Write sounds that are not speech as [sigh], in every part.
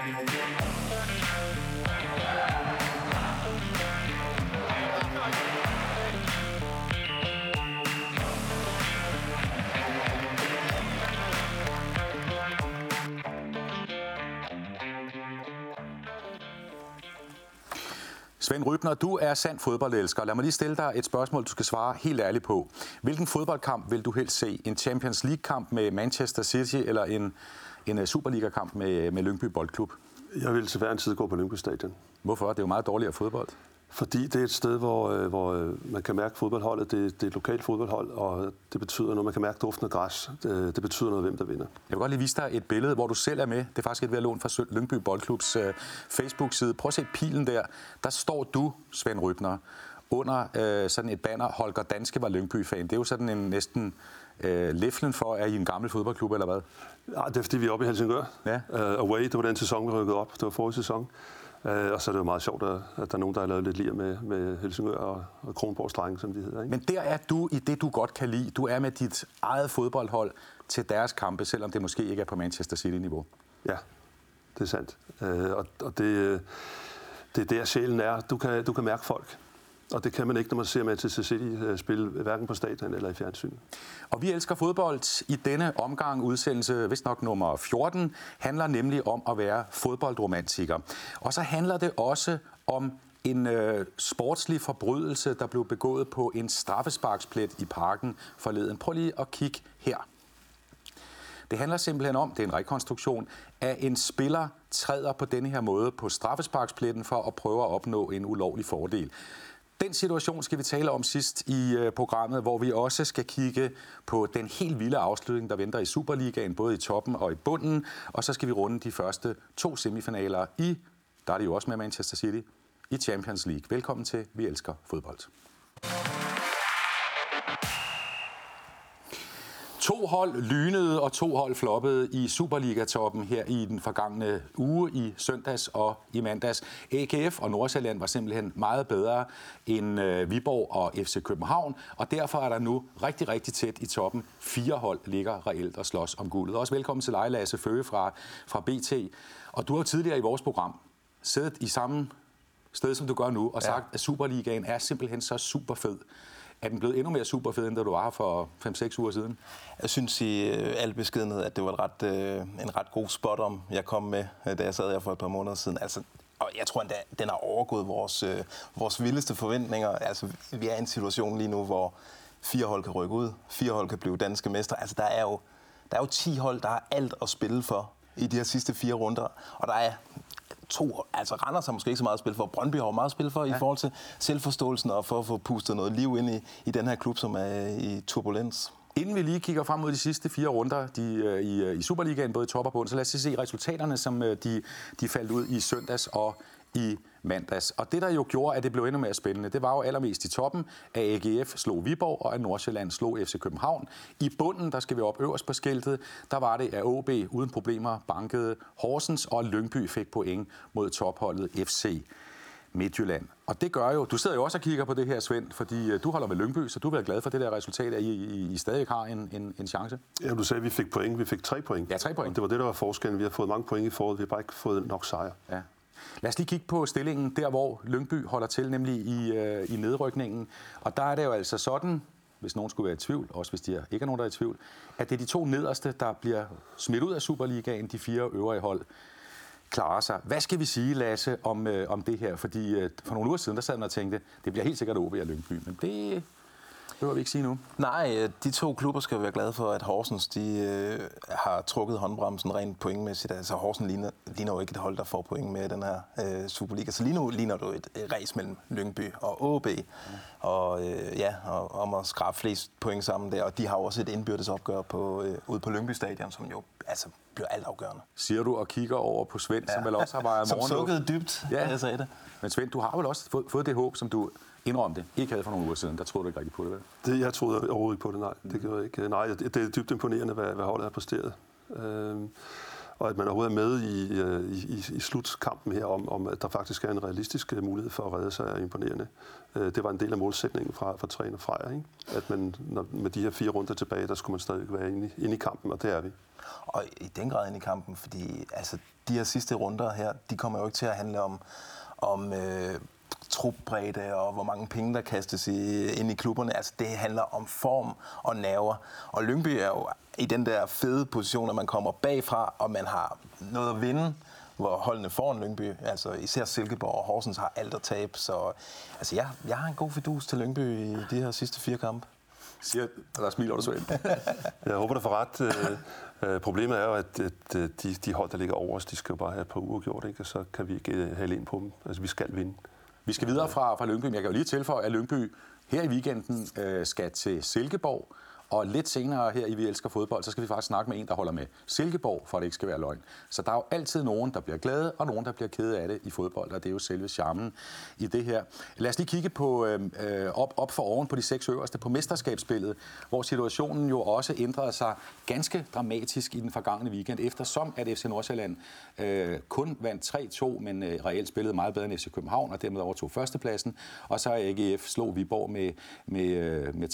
Svend Rybner, du er sand fodboldelsker. Lad mig lige stille dig et spørgsmål, du skal svare helt ærligt på. Hvilken fodboldkamp vil du helst se? En Champions League-kamp med Manchester City eller en, en øh, Superliga-kamp med, med Lyngby Boldklub? Jeg vil til hver en tid gå på Lyngby Stadion. Hvorfor? Det er jo meget dårligere fodbold. Fordi det er et sted, hvor, øh, hvor øh, man kan mærke fodboldholdet. Det, det er et lokalt fodboldhold, og det betyder noget. Man kan mærke duften af græs. Det, det betyder noget, hvem der vinder. Jeg vil godt lige vise dig et billede, hvor du selv er med. Det er faktisk et ved at låne fra Lyngby Boldklubs uh, Facebook-side. Prøv at se pilen der. Der står du, Svend Rybner, under uh, sådan et banner. Holger Danske var Lyngby-fan. Det er jo sådan en næsten uh, leflen for, at I en gammel fodboldklub, eller hvad? Ja, det er fordi, vi er oppe i Helsingør. Ja. Uh, away, det var den sæson, vi rykkede op. Det var forrige sæson. Uh, og så er det jo meget sjovt, at, at der er nogen, der har lavet lidt lir med, med Helsingør og, og Kronborgs drenge, som de hedder. Ikke? Men der er du i det, du godt kan lide. Du er med dit eget fodboldhold til deres kampe, selvom det måske ikke er på Manchester City-niveau. Ja, det er sandt. Uh, og og det, det er der, sjælen er. Du kan, du kan mærke folk. Og det kan man ikke, når man ser Manchester City øh, spille, hverken på stadion eller i fjernsyn. Og vi elsker fodbold. I denne omgang udsendelse, hvis nok nummer 14, handler nemlig om at være fodboldromantiker. Og så handler det også om en øh, sportslig forbrydelse, der blev begået på en straffesparksplet i parken forleden. Prøv lige at kigge her. Det handler simpelthen om, det er en rekonstruktion, at en spiller træder på denne her måde på straffesparkspletten for at prøve at opnå en ulovlig fordel. Den situation skal vi tale om sidst i øh, programmet, hvor vi også skal kigge på den helt vilde afslutning, der venter i Superligaen, både i toppen og i bunden. Og så skal vi runde de første to semifinaler i, der er det jo også med Manchester City, i Champions League. Velkommen til Vi Elsker Fodbold. To hold lynede og to hold floppede i Superliga-toppen her i den forgangne uge i søndags og i mandags. AGF og Nordsjælland var simpelthen meget bedre end øh, Viborg og FC København, og derfor er der nu rigtig, rigtig tæt i toppen. Fire hold ligger reelt og slås om guldet. Også velkommen til dig, Lasse Føge fra, fra BT. Og du har tidligere i vores program siddet i samme sted, som du gør nu, og sagt, ja. at Superligaen er simpelthen så super fed. Er den blevet endnu mere super fed, end da du var for 5-6 uger siden? Jeg synes i øh, al beskedenhed, at det var et ret, øh, en ret god spot om, jeg kom med, øh, da jeg sad her for et par måneder siden. Altså, og jeg tror, at den har overgået vores, øh, vores vildeste forventninger. Altså, vi er i en situation lige nu, hvor fire hold kan rykke ud, fire hold kan blive danske mestre. Altså, der er jo, der er jo 10 hold, der har alt at spille for i de her sidste fire runder. Og der er to, altså Randers har måske ikke så meget at spille for, Brøndby har meget at spille for ja. i forhold til selvforståelsen og for at få pustet noget liv ind i, i den her klub, som er i turbulens. Inden vi lige kigger frem mod de sidste fire runder de, øh, i, øh, i Superligaen, både i top og bund, så lad os se resultaterne, som øh, de, de faldt ud i søndags og i mandags. Og det, der jo gjorde, at det blev endnu mere spændende, det var jo allermest i toppen, at AGF slog Viborg, og at Nordsjælland slog FC København. I bunden, der skal vi op øverst på skiltet, der var det, at OB uden problemer bankede Horsens, og Lyngby fik point mod topholdet FC Midtjylland. Og det gør jo, du sidder jo også og kigger på det her, Svend, fordi du holder med Lyngby, så du er glad for det der resultat, at I, I, I stadig har en, en, en chance. Ja, du sagde, at vi fik point. Vi fik tre point. Ja, tre point. Og det var det, der var forskellen. Vi har fået mange point i foråret, vi har bare ikke fået nok sejr. Ja. Lad os lige kigge på stillingen der, hvor Lyngby holder til, nemlig i, øh, i nedrykningen. Og der er det jo altså sådan, hvis nogen skulle være i tvivl, også hvis de ikke er nogen, der er i tvivl, at det er de to nederste, der bliver smidt ud af Superligaen, de fire øvrige hold klarer sig. Hvad skal vi sige, Lasse, om, øh, om det her? Fordi øh, for nogle uger siden, der sad man og tænkte, det bliver helt sikkert OB og Lyngby, men det behøver vi ikke sige nu. Nej, øh, de to klubber skal være glade for, at Horsens de, øh, har trukket håndbremsen rent pointmæssigt. Altså Horsens ligner, ligner jo ikke et hold, der får point med i den her øh, Superliga. Så lige nu ligner du et, et race mellem Lyngby og OB. Mm. Og øh, ja, og, om at skrabe flest point sammen der. Og de har også et indbyrdes opgør på, øh, ude på Lyngby Stadion, som jo altså, bliver altafgørende. Siger du og kigger over på Svend, ja. som vel også har vejet [laughs] morgen. som sukkede dybt, ja. jeg sagde det. Men Svend, du har vel også fået, fået det håb, som du indrømme det, ikke havde for nogle uger siden. Der troede du ikke rigtig på det, vel? det jeg troede overhovedet ikke på det, nej. Det gjorde jeg ikke. Nej, det er dybt imponerende, hvad, hvad holdet har præsteret. Øhm, og at man overhovedet er med i, øh, i, i, i slutkampen her om, om, at der faktisk er en realistisk øh, mulighed for at redde sig, er imponerende. Øh, det var en del af målsætningen fra, fra træner Freja, ikke? at man, når, med de her fire runder tilbage, der skulle man stadig være inde i, inde i kampen, og det er vi. Og i den grad inde i kampen, fordi altså, de her sidste runder her, de kommer jo ikke til at handle om, om øh, trupbredde og hvor mange penge, der kastes i, ind i klubberne. Altså, det handler om form og nerver. Og Lyngby er jo i den der fede position, at man kommer bagfra, og man har noget at vinde hvor holdene foran Lyngby, altså især Silkeborg og Horsens har alt at tabe, så altså, jeg, jeg har en god fidus til Lyngby i de her sidste fire kampe. Siger, du så ind. [laughs] jeg håber, du får ret. Øh, øh, problemet er jo, at, at øh, de, de hold, der ligger over os, de skal jo bare have et par uger gjort, ikke? og så kan vi ikke have ind på dem. Altså, vi skal vinde. Vi skal videre fra, fra Lyngby, men jeg kan jo lige tilføje, at Lyngby her i weekenden øh, skal til Silkeborg, og lidt senere her i Vi Elsker Fodbold, så skal vi faktisk snakke med en, der holder med Silkeborg, for at det ikke skal være løgn. Så der er jo altid nogen, der bliver glade, og nogen, der bliver kede af det i fodbold, og det er jo selve charmen i det her. Lad os lige kigge på øhm, øh, op, op for oven på de seks øverste på mesterskabsspillet, hvor situationen jo også ændrede sig ganske dramatisk i den forgangne weekend, eftersom at FC Nordsjælland øh, kun vandt 3-2, men øh, reelt spillede meget bedre end FC København, og dermed overtog førstepladsen, og så AGF slog Viborg med, med, øh, med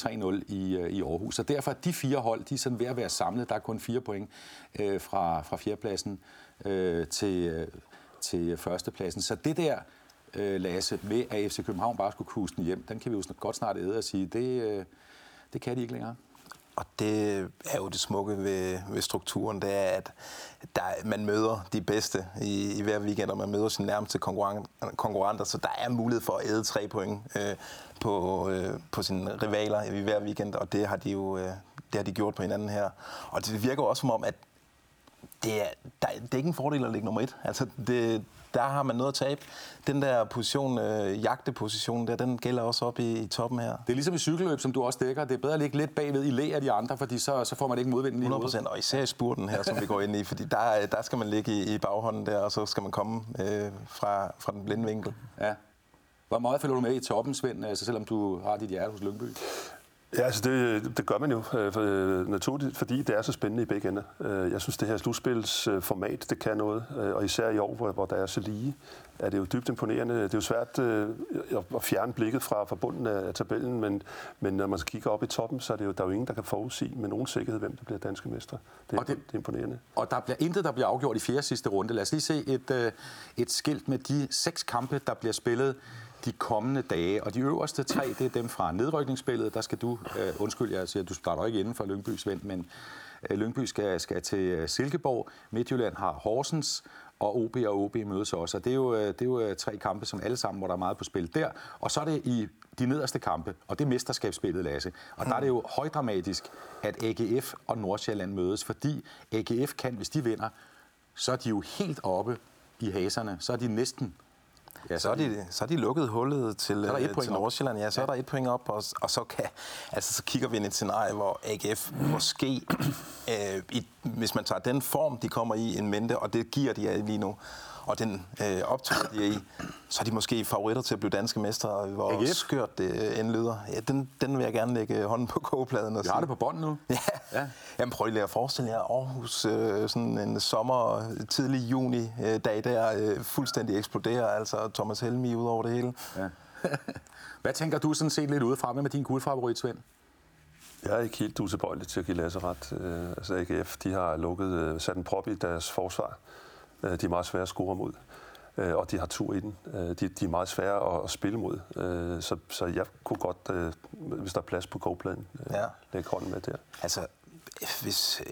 3-0 i, øh, i Aarhus. Så derfor er de fire hold, de er sådan ved at være samlet. Der er kun fire point øh, fra, fra fjerdepladsen øh, til, øh, til førstepladsen. Så det der, øh, Lasse, med at FC København bare skulle kuste den hjem, den kan vi jo godt snart æde og sige, det, øh, det kan de ikke længere. Og det er jo det smukke ved, ved strukturen, det er, at der, man møder de bedste i, i hver weekend, og man møder sine nærmeste konkurrenter, så der er mulighed for at æde tre point øh, på, øh, på sine rivaler i hver weekend, og det har de jo øh, det har de gjort på hinanden her. Og det virker også som om, at det er, der, det er ikke en fordel at ligge nummer et. Altså, det, der har man noget at tabe. Den der position, øh, jagteposition der, den gælder også op i, i toppen her. Det er ligesom i cykelløb, som du også dækker. Det er bedre at ligge lidt bagved i læ af de andre, fordi så, så får man ikke modvinden lige 100% og især i spurten her, som vi går ind i, fordi der, der skal man ligge i, i baghånden der, og så skal man komme øh, fra, fra den blinde vinkel. Ja. Hvor meget følger du med i toppen, Svend, altså selvom du har dit hjerte hos Lyngby? Ja, altså det, det gør man jo øh, øh, naturligt, fordi det er så spændende i begge ender. Øh, jeg synes, det her slutspilsformat, det kan noget, øh, og især i år, hvor, hvor der er så lige, er det jo dybt imponerende. Det er jo svært øh, at fjerne blikket fra, fra bunden af tabellen, men, men når man kigger op i toppen, så er det jo, der er jo ingen, der kan forudsige med nogen sikkerhed, hvem der bliver danske mestre. Det, og det, det er imponerende. Og der bliver intet, der bliver afgjort i fjerde sidste runde. Lad os lige se et, øh, et skilt med de seks kampe, der bliver spillet de kommende dage. Og de øverste tre, det er dem fra nedrykningsspillet. Der skal du, øh, undskyld, jeg siger, du starter ikke inden for Lyngby, Svend, men øh, Lyngby skal, skal til øh, Silkeborg. Midtjylland har Horsens, og OB og OB mødes også. Og det er, jo, øh, det er jo øh, tre kampe, som alle sammen, hvor der er meget på spil der. Og så er det i de nederste kampe, og det er mesterskabsspillet, Lasse. Og der er det jo højdramatisk, at AGF og Nordsjælland mødes, fordi AGF kan, hvis de vinder, så er de jo helt oppe i haserne. Så er de næsten Ja, så er de, så er de lukket hullet til, så er til Nordsjælland. Ja, så ja. er der et point op, og, og så, kan, altså, så kigger vi ind i et scenarie, hvor AGF måske, øh, i, hvis man tager den form, de kommer i en mente, og det giver de lige nu, og den øh, optog, de er i, så er de måske favoritter til at blive danske mestre. Hvor AGF. skørt det øh, end lyder. Ja, den, den vil jeg gerne lægge hånden på kogepladen. Og Vi har det på bånd nu. [laughs] Ja. ja. Jamen prøv lige at forestille jer Aarhus øh, sådan en sommer, tidlig juni øh, dag der, øh, fuldstændig eksploderer. Altså Thomas Helmi ud over det hele. Ja. [laughs] Hvad tænker du sådan set lidt udefra med din guldfavorit, Svend? Jeg er ikke helt utilbøjelig til at give Lasse ret. Øh, altså AGF, de har lukket, øh, sat en prop i deres forsvar. Øh, de er meget svære at score mod, øh, og de har tur i den. Øh, de, de er meget svære at, spille mod, så, så jeg kunne godt, hvis der er plads på kogepladen, ja. lægge hånden med der. Altså, hvis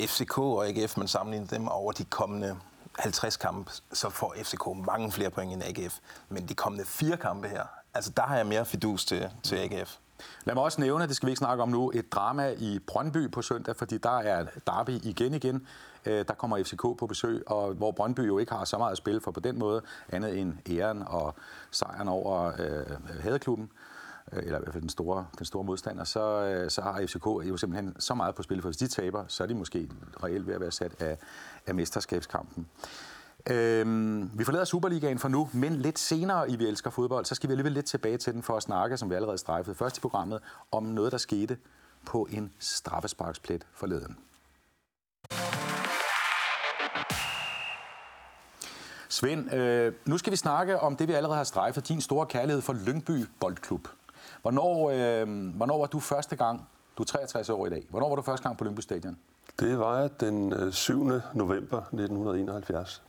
FCK og AGF, man sammenligner dem over de kommende 50 kampe, så får FCK mange flere point end AGF. Men de kommende fire kampe her, altså der har jeg mere fidus til, til AGF. Lad mig også nævne, det skal vi ikke snakke om nu, et drama i Brøndby på søndag, fordi der er derby igen igen. Øh, der kommer FCK på besøg, og hvor Brøndby jo ikke har så meget at spille for på den måde, andet end æren og sejren over øh, Hadeklubben øh, eller i hvert fald den store, den store modstander, så, øh, så har FCK jo simpelthen så meget på spil, for hvis de taber, så er de måske reelt ved at være sat af, af mesterskabskampen. Øhm, vi forlader Superligaen for nu, men lidt senere i Vi Elsker Fodbold, så skal vi alligevel lidt tilbage til den for at snakke, som vi allerede strejfede først i programmet, om noget, der skete på en straffesparksplet forleden. Svend, øh, nu skal vi snakke om det, vi allerede har strejfet, din store kærlighed for Lyngby Boldklub. Hvornår, øh, hvornår var du første gang, du er 63 år i dag, hvornår var du første gang på Lyngby Stadion? Det var den 7. november 1971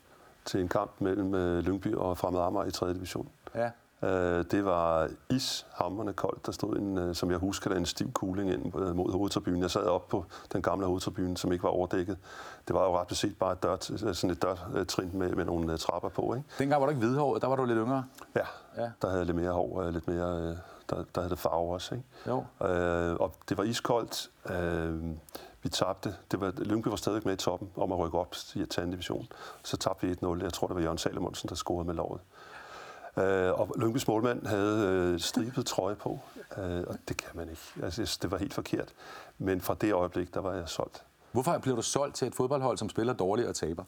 til en kamp mellem Lyngby og Fremad Amager i 3. division. Ja. Det var ishammerende koldt. Der stod, en, som jeg husker, der en stiv kugling ind mod hovedtribunen. Jeg sad op på den gamle hovedtribune, som ikke var overdækket. Det var jo ret beset bare et, dør, sådan et dørtrin med, med nogle trapper på. Ikke? Dengang var du ikke hvidhåret, der var du lidt yngre? Ja, ja. der havde jeg lidt mere hår, lidt mere, der, der havde det farve også. Ikke? Jo. Øh, og det var iskoldt. Øh, vi tabte. Det var, Lyngby var stadig med i toppen om at rykke op i et division. Så tabte vi 1-0. Jeg tror, det var Jørgen Salomonsen, der scorede med lovet. Øh, og Lyngbys målmand havde øh, stribet trøje på, øh, og det kan man ikke. Altså, det var helt forkert. Men fra det øjeblik, der var jeg solgt. Hvorfor blev du solgt til et fodboldhold, som spiller dårligt og taber?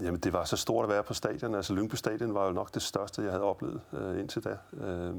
Jamen, det var så stort at være på stadion. Altså, Lyngby Stadion var jo nok det største, jeg havde oplevet øh, indtil da. Øh,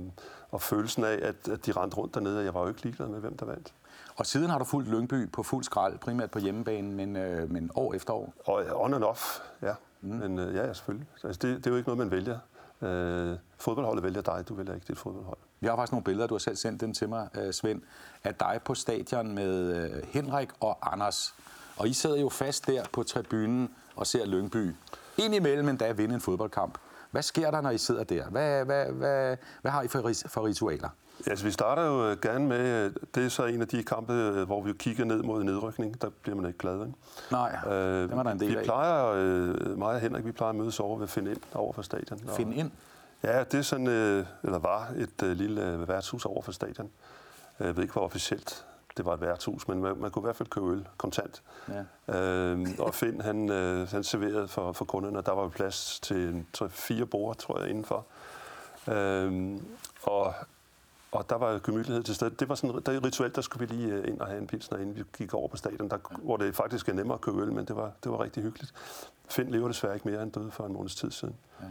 og følelsen af, at, at de rendte rundt dernede, og jeg var jo ikke ligeglad med, hvem der vandt. Og siden har du fulgt Lyngby på fuld skrald, primært på hjemmebane, men, øh, men år efter år? Og on and off, ja. Mm. Men øh, ja, ja, selvfølgelig. Altså, det, det er jo ikke noget, man vælger. Øh, fodboldholdet vælger dig, du vælger ikke dit fodboldhold. Vi har faktisk nogle billeder, du har selv sendt dem til mig, øh, Svend, af dig på stadion med øh, Henrik og Anders. Og I sidder jo fast der på tribunen og ser Lyngby. Indimellem en vinde en fodboldkamp. Hvad sker der, når I sidder der? Hvad, hvad, hvad, hvad har I for, for ritualer? Altså, vi starter jo gerne med, det er så en af de kampe, hvor vi kigger ned mod nedrykning. Der bliver man ikke glad, ikke? Nej, øh, det var der en del vi af. plejer, øh, mig og Henrik, vi plejer at mødes over ved Finde Ind over for stadion. Finde Ind? Ja, det er sådan, øh, eller var et øh, lille øh, værtshus over for stadion. Jeg ved ikke, hvor officielt det var et værtshus, men man, man kunne i hvert fald købe øl kontant. Ja. Øh, og Finn, han, øh, han serverede for, for kunderne, og der var plads til tre, fire bord, tror jeg, indenfor. Øh, og og der var gemytlighed til stede. Det var sådan der rituelt, der skulle vi lige øh, ind og have en pilsner, inden vi gik over på stadion, der, hvor det faktisk er nemmere at købe øl, men det var, det var rigtig hyggeligt. Finn lever desværre ikke mere end døde for en måneds tid siden. Ja.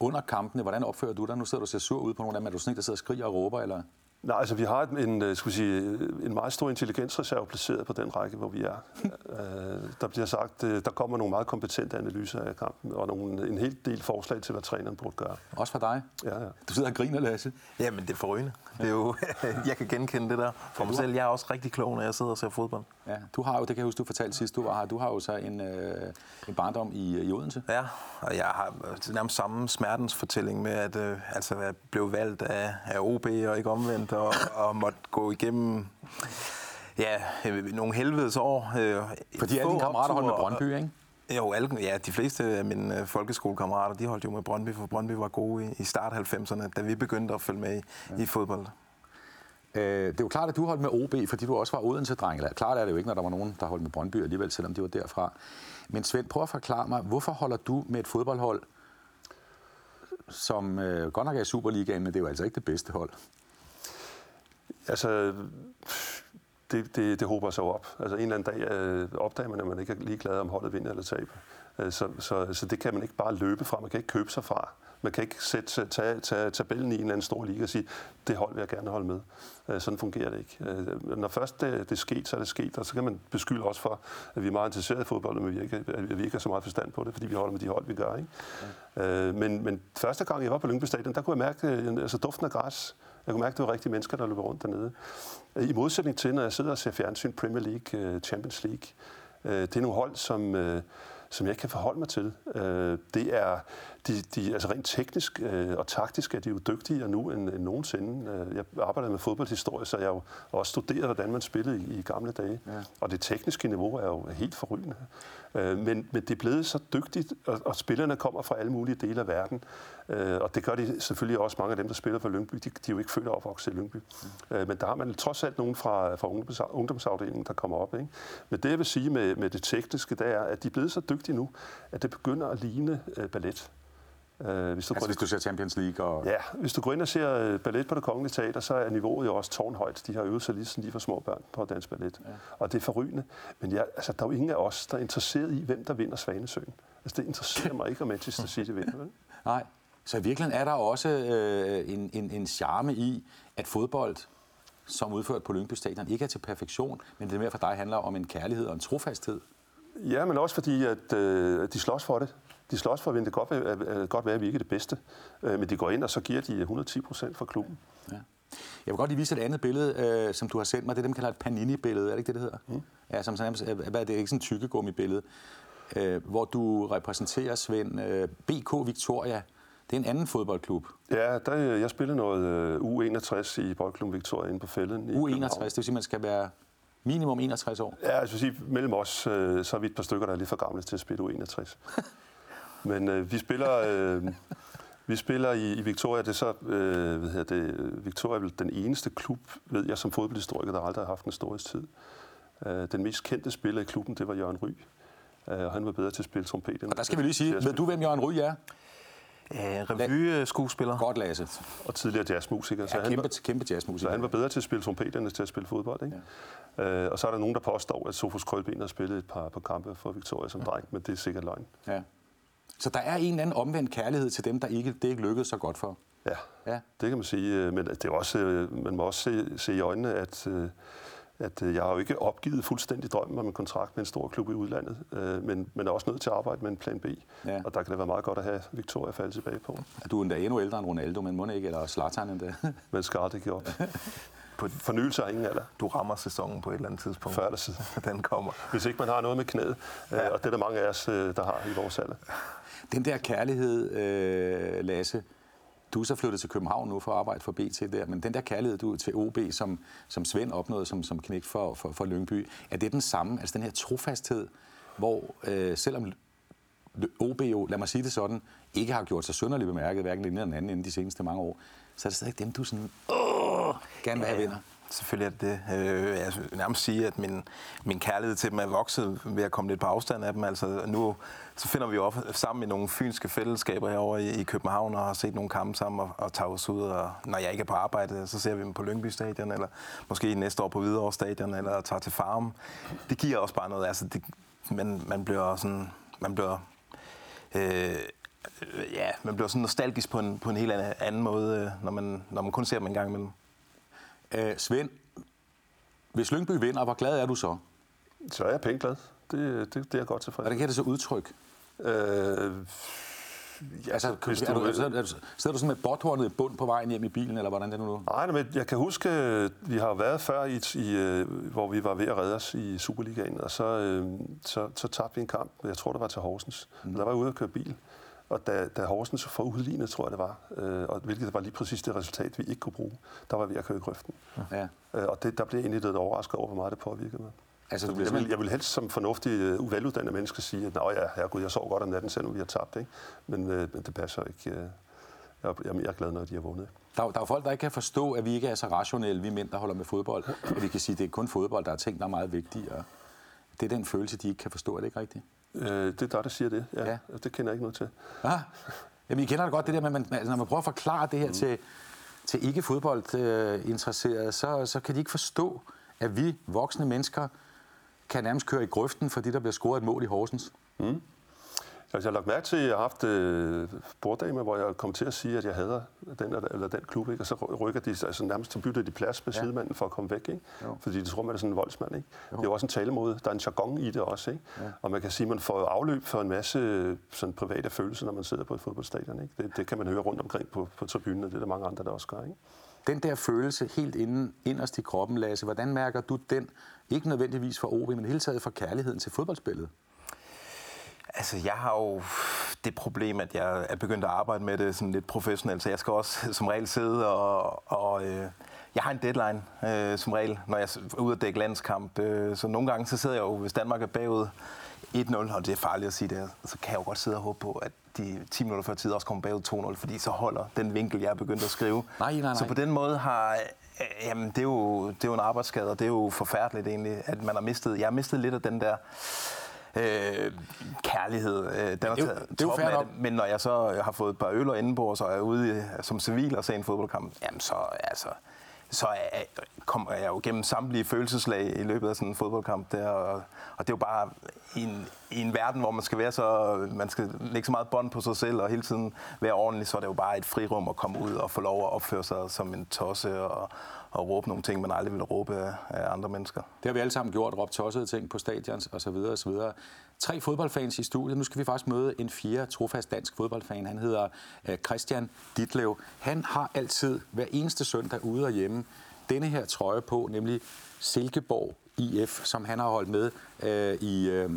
Under kampene, hvordan opfører du dig? Nu sidder du og ser sur ud på nogle af dem. Er du sådan en, der sidder og skriger og råber, eller? Nej, altså vi har en, øh, skal sige, en meget stor intelligensreserve placeret på den række, hvor vi er. [laughs] Øh, der bliver sagt, øh, der kommer nogle meget kompetente analyser af kampen, og nogle, en hel del forslag til, hvad træneren burde gøre. Også for dig? Ja, ja. Du sidder og griner, Lasse. Jamen, det er forrygende. Det er jo, [laughs] jeg kan genkende det der for mig selv. Jeg er også rigtig klog, når jeg sidder og ser fodbold. Ja, du har jo, det kan jeg huske, du fortalte sidst, du var her, du har jo så en, øh, en barndom i, i Odense. Ja, og jeg har nærmest samme smertens fortælling med, at øh, altså, jeg blev valgt af, af OB og ikke omvendt, og, og måtte gå igennem ja, nogle helvedes år. Øh, Fordi alle dine kammerater holdt med Brøndby, ikke? Jo, alle, ja, de fleste af mine folkeskolekammerater, de holdt jo med Brøndby, for Brøndby var gode i, i start 90'erne, da vi begyndte at følge med i, ja. i fodbold. Øh, det er jo klart, at du holdt med OB, fordi du også var Odense-dreng. Eller klart er det jo ikke, når der var nogen, der holdt med Brøndby alligevel, selvom de var derfra. Men Svend, prøv at forklare mig, hvorfor holder du med et fodboldhold, som øh, godt nok er i Superligaen, men det er jo altså ikke det bedste hold? Altså, det, det, det håber sig op. Altså en eller anden dag øh, opdager man, at man ikke er ligeglad om holdet vinder eller taber. Øh, så, så, så det kan man ikke bare løbe fra. Man kan ikke købe sig fra. Man kan ikke sætte, tage, tage tabellen i en eller anden stor liga og sige, det hold vil jeg gerne holde med. Øh, sådan fungerer det ikke. Øh, når først det, det er sket, så er det sket, og så kan man beskylde os for, at vi er meget interesserede i fodbold, men vi ikke, at vi ikke har så meget forstand på det, fordi vi holder med de hold, vi gør. Ikke? Ja. Øh, men, men første gang, jeg var på Lyngby Stadion, der kunne jeg mærke altså, duften af græs. Jeg kunne mærke, at det var rigtige mennesker, der løber rundt dernede. I modsætning til, når jeg sidder og ser fjernsyn, Premier League, Champions League, det er nogle hold, som som jeg kan forholde mig til. Øh, det er, de, de, altså rent teknisk øh, og taktisk er de jo dygtigere nu end, end nogensinde. Øh, jeg arbejder med fodboldhistorie, så jeg har jo også studeret, hvordan man spillede i, i gamle dage. Ja. Og det tekniske niveau er jo helt forrygende. Øh, men, men det er blevet så dygtigt, og, og spillerne kommer fra alle mulige dele af verden. Øh, og det gør de selvfølgelig også mange af dem, der spiller for Lyngby. De, de er jo ikke født og opvokset i Lyngby. Mm. Øh, men der har man trods alt nogen fra, fra ungdomsafdelingen, der kommer op. Ikke? Men det, jeg vil sige med, med det tekniske, det er, at de er blevet så dygtige nu, at det begynder at ligne øh, ballet. Øh, hvis du altså hvis du ser Champions League? Og... Ja, hvis du går ind og ser øh, ballet på det kongelige teater, så er niveauet jo også tårnhøjt. De har øvet sig lige sådan lige for små børn på dansk ballet. Ja. Og det er forrygende. Men ja, altså, der er jo ingen af os, der er interesseret i, hvem der vinder Svanesøen. Altså, det interesserer mig ikke, om Manchester [laughs] City vinder. Vel? Nej. Så i virkeligheden er der også øh, en, en, en charme i, at fodbold, som udført på Lyngby Stadion, ikke er til perfektion, men det mere for dig handler om en kærlighed og en trofasthed. Ja, men også fordi, at øh, de slås for det. De slås for at vinde. Det kan godt være, at, at, godt være, at vi ikke er det bedste. Øh, men de går ind, og så giver de 110 procent for klubben. Ja. Jeg vil godt lige vise et andet billede, øh, som du har sendt mig. Det er det, man kalder et Panini-billede. Er det ikke det, det hedder? Mm. Ja, som sådan, hvad er det? Ikke sådan en tykkegummi-billede. Øh, hvor du repræsenterer, Svend, øh, BK Victoria. Det er en anden fodboldklub. Ja, der, jeg spillede noget øh, U61 i Boldklub Victoria inde på fælden. U61, det vil sige, man skal være minimum 61 år? Ja, altså sige, mellem os, så er vi et par stykker, der er lidt for gamle til at spille U61. [laughs] Men øh, vi spiller... Øh, vi spiller i, i Victoria, det er så, øh, hvad hedder det, Victoria er vel den eneste klub, ved jeg, som fodboldhistoriker, der aldrig har haft en storhedstid. Øh, den mest kendte spiller i klubben, det var Jørgen Ry. Øh, og han var bedre til at spille trompet. Og der skal vi lige sige, ved du, hvem Jørgen Ry er? Ja, revy-skuespiller. Godt, Lasse. Og tidligere jazzmusiker. Ja, så kæmpe, han var, kæmpe jazzmusiker. Så han var bedre til at spille trompet, end til at spille fodbold. Ikke? Ja. Øh, og så er der nogen, der påstår, at Sofus Krølben har spillet et par, par kampe for Victoria som ja. dreng, men det er sikkert løgn. Ja. Så der er en eller anden omvendt kærlighed til dem, der ikke, det ikke lykkedes så godt for. Ja, ja. det kan man sige. Øh, men det er også, øh, man må også se, se i øjnene, at, øh, at jeg har jo ikke opgivet fuldstændig drømmen om en kontrakt med en stor klub i udlandet, men, men er også nødt til at arbejde med en plan B. Ja. Og der kan det være meget godt at have Victoria falde tilbage på. Er du endda endnu ældre end Ronaldo, men må ikke, eller Zlatan endda? men skal aldrig give op. [laughs] på fornyelse af ingen alder. Du rammer sæsonen på et eller andet tidspunkt. Før eller siden. [laughs] Den kommer. Hvis ikke man har noget med knæet, ja. og det er der mange af os, der har i vores alder. Den der kærlighed, øh, Lasse, du er så flyttet til København nu for at arbejde for BT der, men den der kærlighed du til OB, som, som Svend opnåede som, som knæk for, for, for Lyngby, er det den samme, altså den her trofasthed, hvor øh, selvom OB jo, lad mig sige det sådan, ikke har gjort sig synderligt bemærket, hverken den ene eller den anden inden de seneste mange år, så er det stadig dem, du sådan, åh, gerne vil have vinder. Selvfølgelig er det det. Øh, jeg vil nærmest sige, at min, min kærlighed til dem er vokset ved at komme lidt på afstand af dem. Altså, nu så finder vi jo op sammen i nogle fynske fællesskaber herovre i, i København og har set nogle kampe sammen og, og tager os ud. Og når jeg ikke er på arbejde, så ser vi dem på Lyngby Stadion, eller måske næste år på Hvidovre Stadion, eller tager til Farm. Det giver også bare noget. Altså, det, man, man bliver sådan... Man bliver, øh, ja, man bliver sådan nostalgisk på en, på en helt anden måde, øh, når man, når man kun ser dem en gang imellem. Æh, Svend, hvis Lyngby vinder, hvor glad er du så? Så er jeg pænt glad. Det, det, det er jeg godt tilfreds. Hvordan kan det så udtryk? Øh, Ja, altså, hvis du, er du, er du, sidder du sådan med botthornet i bund på vejen hjem i bilen, eller hvordan det nu? Nej, men jeg kan huske, vi har været før, i, i, øh, hvor vi var ved at redde os i Superligaen, og så, øh, så, så tabte vi en kamp, jeg tror, det var til Horsens. Mm. Der var jeg ude at køre bil, og da, da Horsens får udlignet, tror jeg det var, øh, og hvilket var lige præcis det resultat, vi ikke kunne bruge, der var vi at køre i grøften. Ja. Øh, og det, der blev egentlig lidt overrasket over, hvor meget det påvirkede mig. Altså, du jeg, vil, jeg vil helst som fornuftig, uh, veluddannet menneske sige, at ja, herregud, jeg sov godt om natten, selvom vi har tabt. Ikke? Men, uh, men det passer ikke. Uh, jeg, jeg, jeg er glad, når de har vundet. Der, der er jo folk, der ikke kan forstå, at vi ikke er så rationelle, vi mænd, der holder med fodbold. At vi kan sige, at det er kun fodbold, der er ting, der er meget vigtigere. Det er den følelse, de ikke kan forstå. Er det ikke rigtigt? Øh, det er der, der siger det. Ja. ja. Det kender jeg ikke noget til. Ah. Jamen, I kender det godt, det der med, man, altså, når man prøver at forklare det her mm. til, til ikke-fodboldinteresserede, så, så kan de ikke forstå, at vi voksne mennesker kan nærmest køre i grøften, fordi der bliver scoret et mål i Horsens. Mm. Altså, jeg har lagt mærke til, at jeg har haft øh, borddamer, hvor jeg kom til at sige, at jeg hader den eller den klub, ikke? og så rykker de, altså nærmest til bytter de plads med ja. sidemanden for at komme væk, ikke? fordi de tror, man er sådan en voldsmand. Ikke? Det er jo også en talemåde, der er en jargon i det også, ikke? Ja. og man kan sige, at man får afløb for en masse sådan, private følelser, når man sidder på et fodboldstadion. Ikke? Det, det kan man høre rundt omkring på, på tribunen, og det er der mange andre, der også gør. Ikke? Den der følelse helt inden, inderst i kroppen, Lasse, hvordan mærker du den? Ikke nødvendigvis for OB, men hele taget for kærligheden til fodboldspillet. Altså, jeg har jo det problem, at jeg er begyndt at arbejde med det sådan lidt professionelt, så jeg skal også som regel sidde og... og øh, jeg har en deadline øh, som regel, når jeg er ude at dække landskamp. Øh, så nogle gange så sidder jeg jo, hvis Danmark er bagud 1-0, og det er farligt at sige det, så kan jeg jo godt sidde og håbe på, at de 10 minutter før tid også kommer bagud 2-0, fordi så holder den vinkel, jeg er begyndt at skrive. Nej, nej, nej. Så på den måde har... Øh, jamen, det er, jo, det er jo en arbejdsskade, og det er jo forfærdeligt egentlig, at man har mistet... Jeg har mistet lidt af den der øh, kærlighed. Øh, den det, er, taget det er det. Men når jeg så har fået et par øl og indenbords, og er ude som civil og ser en fodboldkamp, jamen så, altså, så er, kommer jeg jo gennem samtlige følelseslag i løbet af sådan en fodboldkamp der, og, og det er jo bare i en, i en verden, hvor man skal være så, man skal lægge så meget bånd på sig selv og hele tiden være ordentlig, så er det jo bare et frirum at komme ud og få lov at opføre sig som en tosse og, og råbe nogle ting, man aldrig ville råbe af, af andre mennesker. Det har vi alle sammen gjort, råbt tossede ting på stadions osv. osv. Tre fodboldfans i studiet. Nu skal vi faktisk møde en fjerde trofast dansk fodboldfan. Han hedder øh, Christian Ditlev. Han har altid hver eneste søndag ude og hjemme denne her trøje på, nemlig Silkeborg IF, som han har holdt med øh, i øh,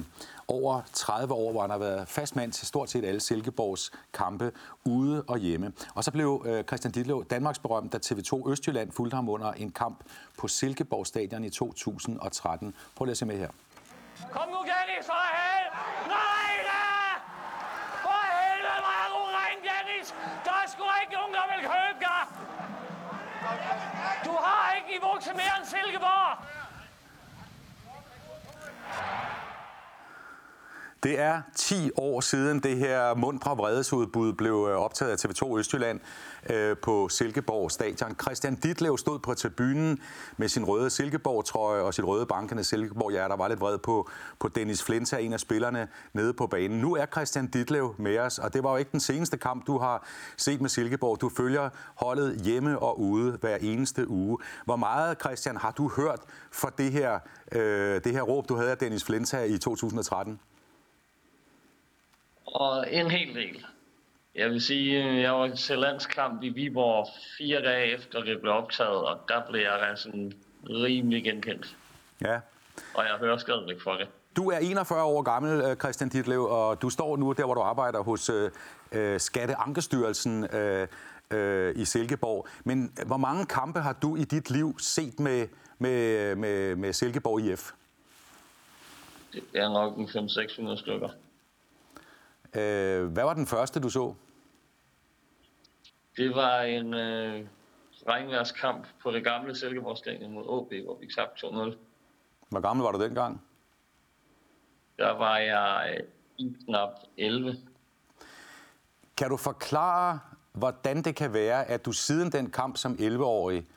over 30 år, hvor han har været fastmand til stort set alle Silkeborgs kampe ude og hjemme. Og så blev øh, Christian Ditlev Danmarks berømt, da TV2 Østjylland fulgte ham under en kamp på Silkeborg Stadion i 2013. Prøv lige at se med her. Kom nu, Dennis, så er til mere end Silkeborg! Det er 10 år siden det her mundre vredesudbud blev øh, optaget af TV2 Østjylland øh, på Silkeborg Stadion. Christian Ditlev stod på tribunen med sin røde Silkeborg-trøje og sit røde bankende Silkeborg. Ja, der var lidt vred på, på Dennis Flinta, en af spillerne nede på banen. Nu er Christian Ditlev med os, og det var jo ikke den seneste kamp, du har set med Silkeborg. Du følger holdet hjemme og ude hver eneste uge. Hvor meget, Christian, har du hørt for det her, øh, det her råb, du havde af Dennis Flinta i 2013? Og en hel del. Jeg vil sige, øh, jeg var til landskamp i Viborg fire dage efter det blev optaget, og der blev jeg sådan rimelig genkendt. Ja. Og jeg hører stadigvæk for det. Du er 41 år gammel, øh, Christian Ditlev, og du står nu der, hvor du arbejder hos øh, øh Skatteankestyrelsen øh, øh, i Silkeborg. Men hvor mange kampe har du i dit liv set med, med, med, med Silkeborg IF? Det er nok en 500-600 stykker. Øh, hvad var den første, du så? Det var en øh, regnværskamp på det gamle Silkeborg Stadion mod OB, hvor vi tabte 2-0. Hvor gammel var du dengang? Der var jeg øh, i knap 11. Kan du forklare, hvordan det kan være, at du siden den kamp som 11-årig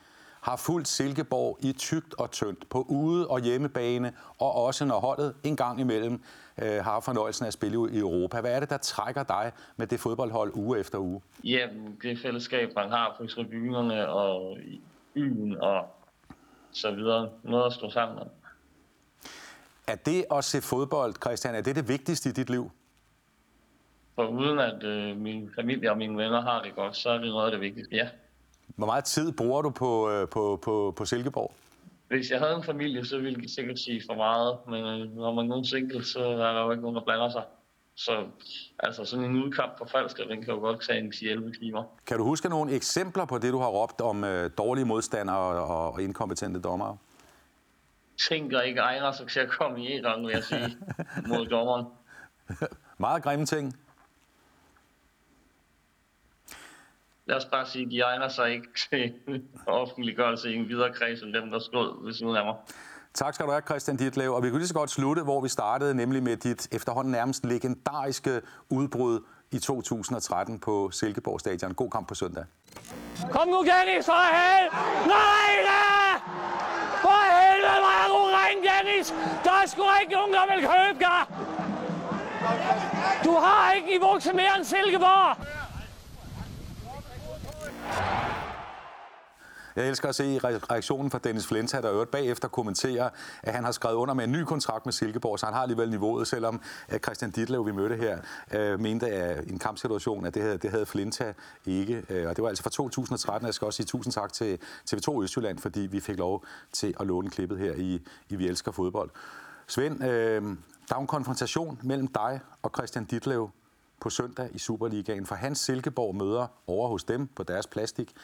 har fulgt Silkeborg i tygt og tyndt på ude- og hjemmebane, og også når holdet en gang imellem øh, har fornøjelsen af at spille i Europa. Hvad er det, der trækker dig med det fodboldhold uge efter uge? Jamen, det fællesskab, man har på tribunerne og i byen og så videre. Noget at stå sammen om. Er det at se fodbold, Christian, er det det vigtigste i dit liv? For uden at øh, min familie og mine venner har det godt, så er det noget af det vigtigste, ja. Hvor meget tid bruger du på, øh, på, på, på Silkeborg? Hvis jeg havde en familie, så ville jeg sikkert sige for meget, men øh, når man er nogen single, så er der jo ikke nogen, der blander sig. Så altså sådan en udkamp for falsk, den kan jo godt tage en 10-11 timer. Kan du huske nogle eksempler på det, du har råbt om øh, dårlige modstandere og, og inkompetente dommere? Tænker ikke egner sig til at komme i en gang, vil jeg sige, [laughs] mod dommeren. Meget grimme ting. Lad os bare sige, de egner sig ikke [laughs] til offentliggørelse i en videre kreds end dem, der stod ved siden af mig. Tak skal du have, Christian Ditlev. Og vi kunne lige så godt slutte, hvor vi startede, nemlig med dit efterhånden nærmest legendariske udbrud i 2013 på Silkeborg Stadion. God kamp på søndag. Kom nu, Dennis, for helvede! Nej da! For helvede, hvor er du ren, Dennis! Der er sgu ikke nogen, der vil købe dig! Du har ikke niveau til mere end Silkeborg! Jeg elsker at se reaktionen fra Dennis Flenta, der øvrigt bagefter kommenterer, at han har skrevet under med en ny kontrakt med Silkeborg, så han har alligevel niveauet, selvom Christian Ditlev, vi mødte her, øh, mente at en kampsituation, at det havde, det havde Flinta ikke. Øh, og det var altså fra 2013, jeg skal også sige tusind tak til TV2 Østjylland, fordi vi fik lov til at låne klippet her i, i Vi Elsker Fodbold. Svend, øh, der er en konfrontation mellem dig og Christian Ditlev på søndag i Superligaen, for hans Silkeborg møder over hos dem på deres plastik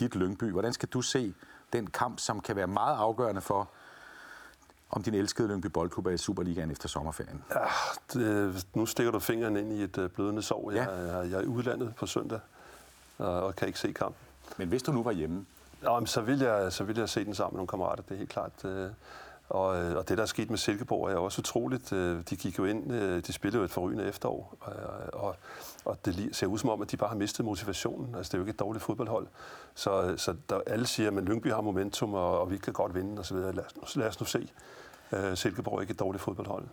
dit Lyngby. Hvordan skal du se den kamp, som kan være meget afgørende for, om din elskede Lyngby Boldklub er i Superligaen efter sommerferien? Ja, det, nu stikker du fingeren ind i et uh, blødende sår. Ja. Jeg, jeg, jeg er i udlandet på søndag og, kan ikke se kampen. Men hvis du nu var hjemme? Ja, så, vil jeg, så vil jeg se den sammen med nogle kammerater, det er helt klart. Og, øh, og det, der er sket med Silkeborg, er også utroligt. Øh, de gik jo ind, øh, de spillede jo et forrygende efterår, og, og det ser ud som om, at de bare har mistet motivationen. Altså, det er jo ikke et dårligt fodboldhold. Så, så der, alle siger, at Lyngby har momentum, og, og vi kan godt vinde osv. Lad, os, lad os nu se. Silkeborg er ikke et dårligt fodboldhold.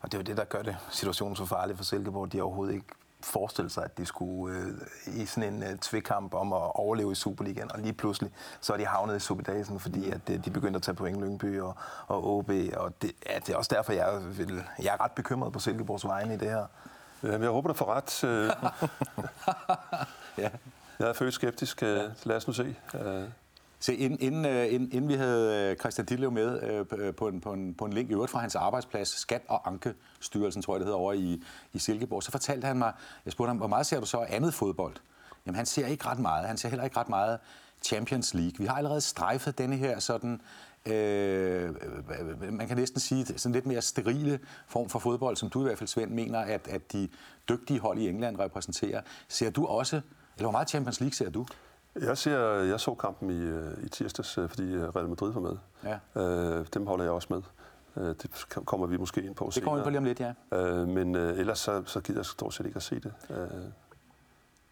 Og det er jo det, der gør det situationen så farlig for Silkeborg. De overhovedet ikke forestille sig, at de skulle øh, i sådan en øh, tvikkamp om at overleve i Superligaen, og lige pludselig så er de havnet i Superdagen, fordi at øh, de begyndte at tage point Lyngby og, og OB, og det, ja, det er også derfor, jeg, vil, jeg er ret bekymret på Silkeborgs vegne i det her. Jamen, jeg håber, du får ret. Øh. [laughs] ja. Jeg er født skeptisk. Øh, lad os nu se. Se, inden, inden, øh, inden, inden vi havde øh, Christian Dillev med øh, øh, på, en, på, en, på en link i øvrigt fra hans arbejdsplads, Skat- og Ankestyrelsen, tror jeg det hedder, over i, i Silkeborg, så fortalte han mig, jeg spurgte ham, hvor meget ser du så af andet fodbold? Jamen han ser ikke ret meget. Han ser heller ikke ret meget Champions League. Vi har allerede strejfet denne her sådan, øh, man kan næsten sige, sådan lidt mere sterile form for fodbold, som du i hvert fald, Svend, mener, at, at de dygtige hold i England repræsenterer. Ser du også, eller hvor meget Champions League ser du? Jeg, ser, jeg så kampen i, øh, i tirsdags, øh, fordi øh, Real Madrid var med. Ja. Øh, dem holder jeg også med. Det kommer vi måske ind på Det kommer vi på lige om lidt, ja. Øh, men øh, ellers så, så gider jeg stort set ikke at se det. Øh.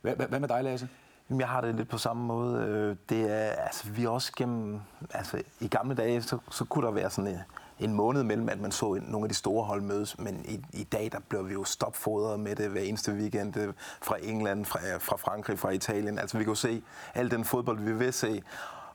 Hvad, hvad med dig, Lasse? Jeg har det lidt på samme måde. Det er, altså, vi er også gennem... Altså, I gamle dage, så, så kunne der være sådan en, en måned mellem, at man så nogle af de store hold mødes, men i, i dag, der bliver vi jo stopfodret med det hver eneste weekend øh, fra England, fra, øh, fra Frankrig, fra Italien. Altså, vi kan jo se al den fodbold, vi vil se,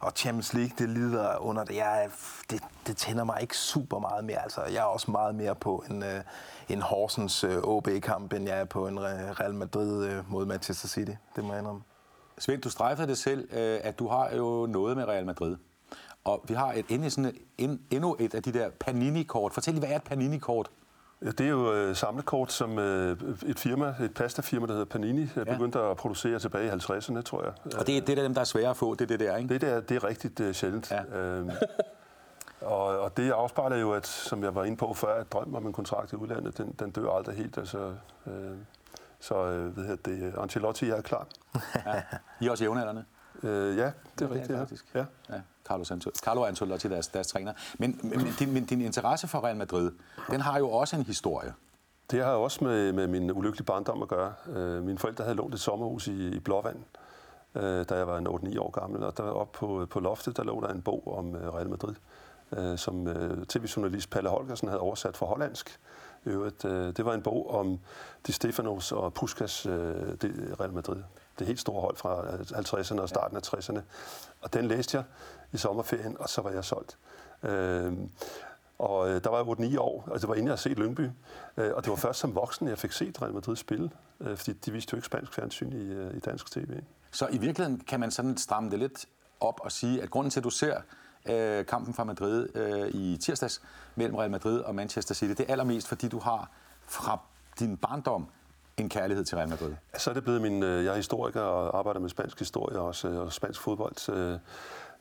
og Champions League, det lider under det. Jeg, det, det tænder mig ikke super meget mere. Altså, jeg er også meget mere på en, øh, en Horsens øh, OB-kamp, end jeg er på en øh, Real Madrid mod Manchester City. Det må jeg indrømme. Svend, du strejfer det selv, at du har jo noget med Real Madrid. Og vi har et, endnu, sådan, en, endnu et af de der Panini-kort. Fortæl lige, hvad er et Panini-kort? Ja, det er jo øh, samlekort, som øh, et firma, et pastafirma, der hedder Panini, ja. begyndte at producere tilbage i 50'erne, tror jeg. Og det er det der dem, der er svære at få, det er det der, ikke? Det, der, det er rigtigt uh, sjældent. Ja. Øhm, [laughs] og, og det afspejler jo, at, som jeg var inde på før, at drømmen om en kontrakt i udlandet, den, den dør aldrig helt. Altså, øh, så øh, ved jeg, det, Ancelotti er klar. [laughs] ja. I er også jævnaldrende? Øh, ja, det er ja, rigtigt. Det er faktisk. Ja. ja. Carlos Carlo Ancelotti, deres, deres træner. Men, men, din, men din interesse for Real Madrid, den har jo også en historie. Det har også med, med min ulykkelige barndom at gøre. Øh, mine forældre havde lånt et sommerhus i, i Blåvand, øh, da jeg var 8-9 år gammel. Og der op på, på loftet, der lå der en bog om øh, Real Madrid, øh, som øh, tv-journalist Palle Holgersen havde oversat fra hollandsk. Øvrigt, øh, det var en bog om Di Stefanos og Puskas øh, Real Madrid. Det helt store hold fra øh, 50'erne og starten af 60'erne. Og den læste jeg i sommerferien, og så var jeg solgt. Øh, og øh, der var jeg 8-9 år, og det var inden jeg havde set Lyngby. Øh, og det var først som voksen, jeg fik set Real Madrid spille, øh, fordi de viste jo ikke spansk fjernsyn i, øh, i dansk tv. Så i virkeligheden kan man sådan stramme det lidt op og sige, at grunden til, at du ser øh, kampen fra Madrid øh, i tirsdags mellem Real Madrid og Manchester City, det er allermest, fordi du har fra din barndom en kærlighed til Real Madrid? Så er det blevet min... Øh, jeg er historiker og arbejder med spansk historie og, også, og spansk fodbold.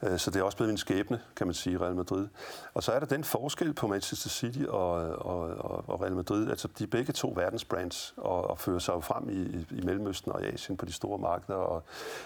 Øh, så det er også blevet min skæbne, kan man sige, Real Madrid. Og så er der den forskel på Manchester City og, og, og Real Madrid. Altså, de er begge to verdensbrands og, og fører sig jo frem i, i Mellemøsten og i Asien på de store markeder og,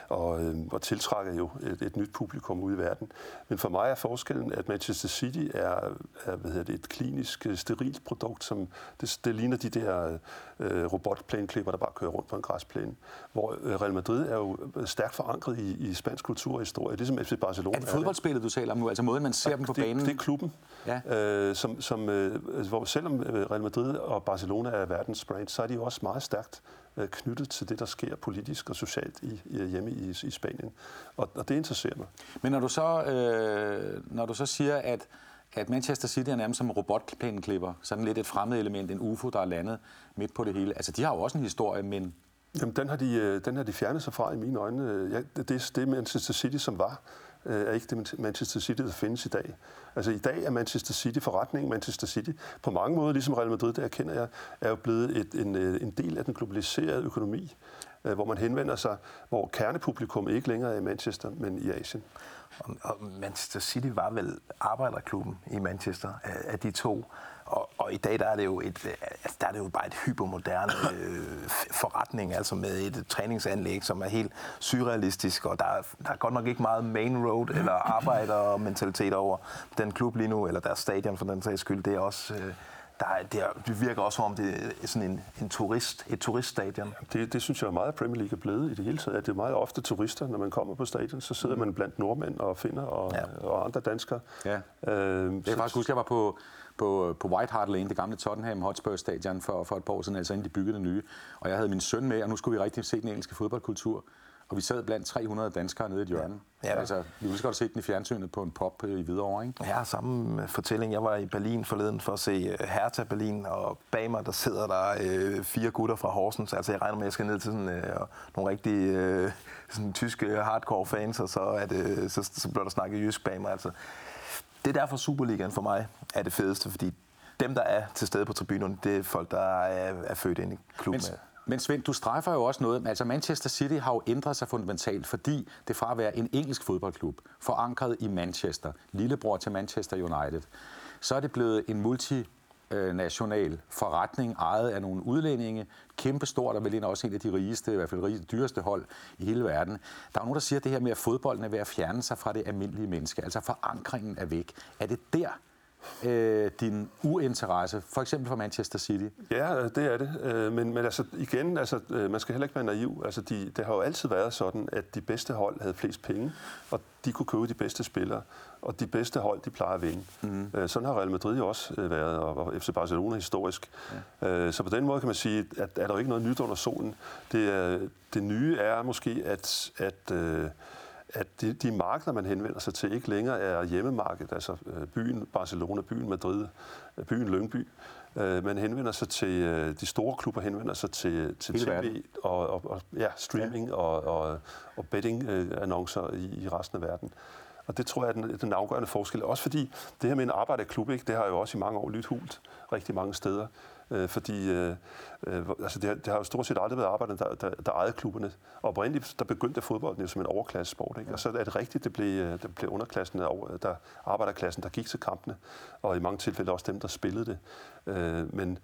og, øhm, og tiltrækker jo et, et nyt publikum ud i verden. Men for mig er forskellen, at Manchester City er, er hvad hedder det, et klinisk, øh, sterilt produkt, som det, det ligner de der øh, robotplæneklipper, der bare kører rundt på en græsplæne. Hvor øh, Real Madrid er jo stærkt forankret i, i spansk kultur og historie. Det er som FC Barcelona Barcelona. Er det fodboldspillet, du taler om nu? Altså måden, man ser ja, dem på det, banen? Det er klubben. Ja. Øh, som, som, øh, hvor selvom øh, Real Madrid og Barcelona er verdens brand, så er de jo også meget stærkt øh, knyttet til det, der sker politisk og socialt i, i, hjemme i, i Spanien. Og, og det interesserer mig. Men når du så, øh, når du så siger, at at Manchester City er nærmest som robotplæneklipper, sådan lidt et fremmed element, en UFO, der er landet midt på det hele. Altså, de har jo også en historie, men Jamen, den har, de, øh, den har de fjernet sig fra i mine øjne. Ja, det, det er Manchester City, som var Øh, er ikke det Manchester City, der findes i dag. Altså i dag er Manchester City forretning. Manchester City på mange måder, ligesom Real Madrid, det erkender jeg, er jo blevet et, en, øh, en del af den globaliserede økonomi, øh, hvor man henvender sig, hvor kernepublikum ikke længere er i Manchester, men i Asien. Og, og Manchester City var vel arbejderklubben i Manchester af, af de to. Og, og i dag der er det jo et, øh, altså, der er det jo bare et hypermoderne øh, forretning, altså med et træningsanlæg, som er helt surrealistisk, og der er, der er godt nok ikke meget main road eller arbejdermentalitet over den klub lige nu, eller deres stadion for den sags skyld. Det er også... Øh, der er, det, er, det virker også som om det er sådan en, en turist, et turiststadion. Det, det synes jeg er meget Premier League er blevet i det hele taget. At det er meget ofte turister, når man kommer på stadion, så sidder mm. man blandt nordmænd og finder og, ja. og andre danskere. Ja. Øh, jeg kan faktisk huske, jeg var på, på, på White Hart Lane, det gamle Tottenham Hotspur Stadion, for, for et par år siden, altså inden de byggede det nye. Og jeg havde min søn med, og nu skulle vi rigtig se den engelske fodboldkultur. Og vi sad blandt 300 danskere nede i et hjørne. Ja. Ja. Altså, vi kunne godt se den i fjernsynet på en pop i Hvidovre, ikke? Ja, samme fortælling. Jeg var i Berlin forleden for at se øh, Hertha Berlin, og bag mig, der sidder der øh, fire gutter fra Horsens. Altså, jeg regner med, at jeg skal ned til sådan, øh, nogle rigtige øh, sådan, tyske hardcore fans, og så, er det, så, så bliver der snakket jysk bag mig. Altså, det er derfor Superligaen for mig er det fedeste, fordi dem, der er til stede på tribunerne, det er folk, der er, er født ind i klubben. Men, men Svend, du strejfer jo også noget. Altså Manchester City har jo ændret sig fundamentalt, fordi det fra at være en engelsk fodboldklub, forankret i Manchester, lillebror til Manchester United, så er det blevet en multi Øh, national forretning, ejet af nogle udlændinge, kæmpe stort, og vel også en af de rigeste, i hvert fald rigeste, dyreste hold i hele verden. Der er nogen, der siger, at det her med, at fodbolden er ved at fjerne sig fra det almindelige menneske, altså forankringen er væk. Er det der, øh, din uinteresse, for eksempel for Manchester City? Ja, det er det. Øh, men, men altså igen, altså, øh, man skal heller ikke være naiv. Altså, de, det har jo altid været sådan, at de bedste hold havde flest penge, og de kunne købe de bedste spillere, og de bedste hold, de plejer at vinde. Mm. Sådan har Real Madrid jo også været, og FC Barcelona historisk. Ja. Så på den måde kan man sige, at er der jo ikke noget nyt under solen. Det, det nye er måske, at, at at de, de markeder, man henvender sig til, ikke længere er hjemmemarkedet, altså øh, byen Barcelona, byen Madrid, øh, byen Lyngby. Øh, man henvender sig til, de store klubber henvender sig til, til tv og, og, og ja, streaming ja. og, og, og betting-annoncer i, i resten af verden. Og det tror jeg er den, den afgørende forskel. Også fordi det her med en arbejderklub, ikke, det har jo også i mange år lyttet hult rigtig mange steder. Øh, fordi øh, øh, altså det, har, det har jo stort set aldrig været arbejderne, der, der, der ejede klubberne. Og oprindeligt, der begyndte fodbolden jo som en overklassesport. Ikke? Og så er det rigtigt, det blev, øh, det blev underklassen, der, der arbejderklassen, der gik til kampene. Og i mange tilfælde også dem, der spillede det. Øh, men,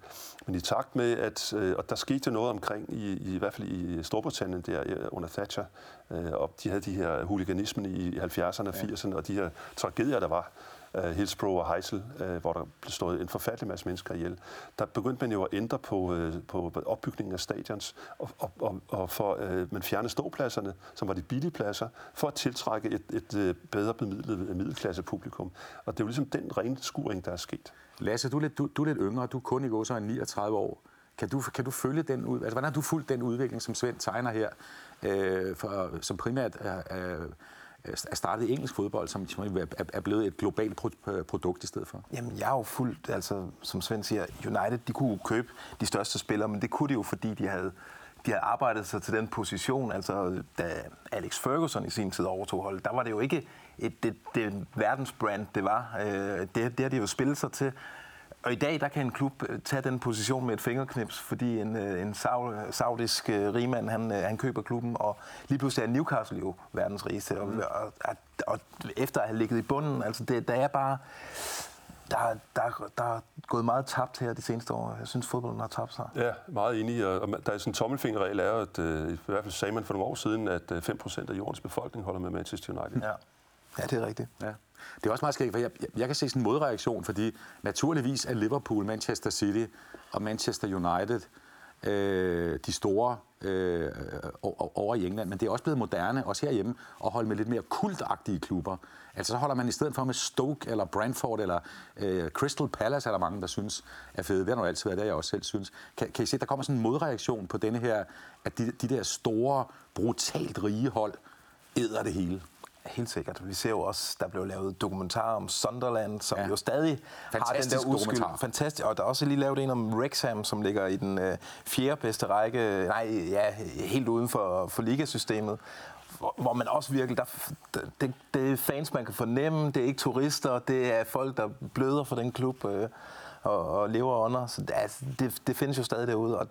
men i takt med, at øh, og der skete noget omkring, i, i, i hvert fald i Storbritannien der under Thatcher, øh, og de havde de her huliganismen i 70'erne og 80'erne, og de her tragedier, der var Øh, uh, Hillsborough og Heysel, uh, øh, hvor der blev slået en forfærdelig masse mennesker ihjel. Der begyndte man jo at ændre på, uh, på opbygningen af stadions, og, og, og, og for uh, man fjernede ståpladserne, som var de billige pladser, for at tiltrække et, et, et bedre bemidlet middelklasse publikum. Og det er jo ligesom den rene skuring, der er sket. Lasse, du er lidt, du, du er lidt yngre, du er kun i går så 39 år. Kan du, kan du følge den ud? Altså, hvordan har du fulgt den udvikling, som Svend tegner her, øh, for, som primært er, Øh, er, startet i engelsk fodbold, som, som ligesom er blevet et globalt øh, produkt i stedet for? Jamen, jeg er jo fuldt, altså, som Svend siger, United, de kunne købe de største spillere, men det kunne de jo, fordi de havde de havde arbejdet sig til den position. Altså, da Alex Ferguson i sin tid overtog holdet, der var det jo ikke et, det, det verdensbrand, det var. Øh, det, det har de jo spillet sig til. Og i dag, der kan en klub øh, tage den position med et fingerknips, fordi en, øh, en saudisk øh, rigmand, han, han køber klubben, og lige pludselig er Newcastle jo verdens rigeste. Og, og, og, og efter at have ligget i bunden, altså det, der er bare... Der, der, der er gået meget tabt her de seneste år. Jeg synes, fodbolden har tabt sig. Ja, meget enig. Og der er sådan en tommelfingerregel, er at i hvert fald sagde man for nogle år siden, at 5% af jordens befolkning holder med Manchester United. Ja, ja det er rigtigt. Ja. Det er også meget skægt, for jeg, jeg kan se sådan en modreaktion, fordi naturligvis er Liverpool, Manchester City og Manchester United øh, de store øh, over i England, men det er også blevet moderne, også herhjemme, at holde med lidt mere kultagtige klubber. Altså så holder man i stedet for med Stoke eller Brentford eller øh, Crystal Palace, er der mange, der synes er fede. Det har nu altid været det, jeg også selv synes. Kan, kan I se, der kommer sådan en modreaktion på denne her, at de, de der store, brutalt rige hold æder det hele? Helt sikkert. Vi ser jo også, der blev lavet dokumentar om Sunderland, som ja. jo stadig Fantastisk har den der uskyld. Fantastisk. Og der er også lige lavet en om Wrexham, som ligger i den øh, fjerde bedste række, nej, ja, helt uden for, for ligasystemet hvor, hvor man også virkelig, der, det, det er fans, man kan fornemme, det er ikke turister, det er folk, der bløder for den klub. Øh, og, og lever under. Så det, det, det findes jo stadig derude, og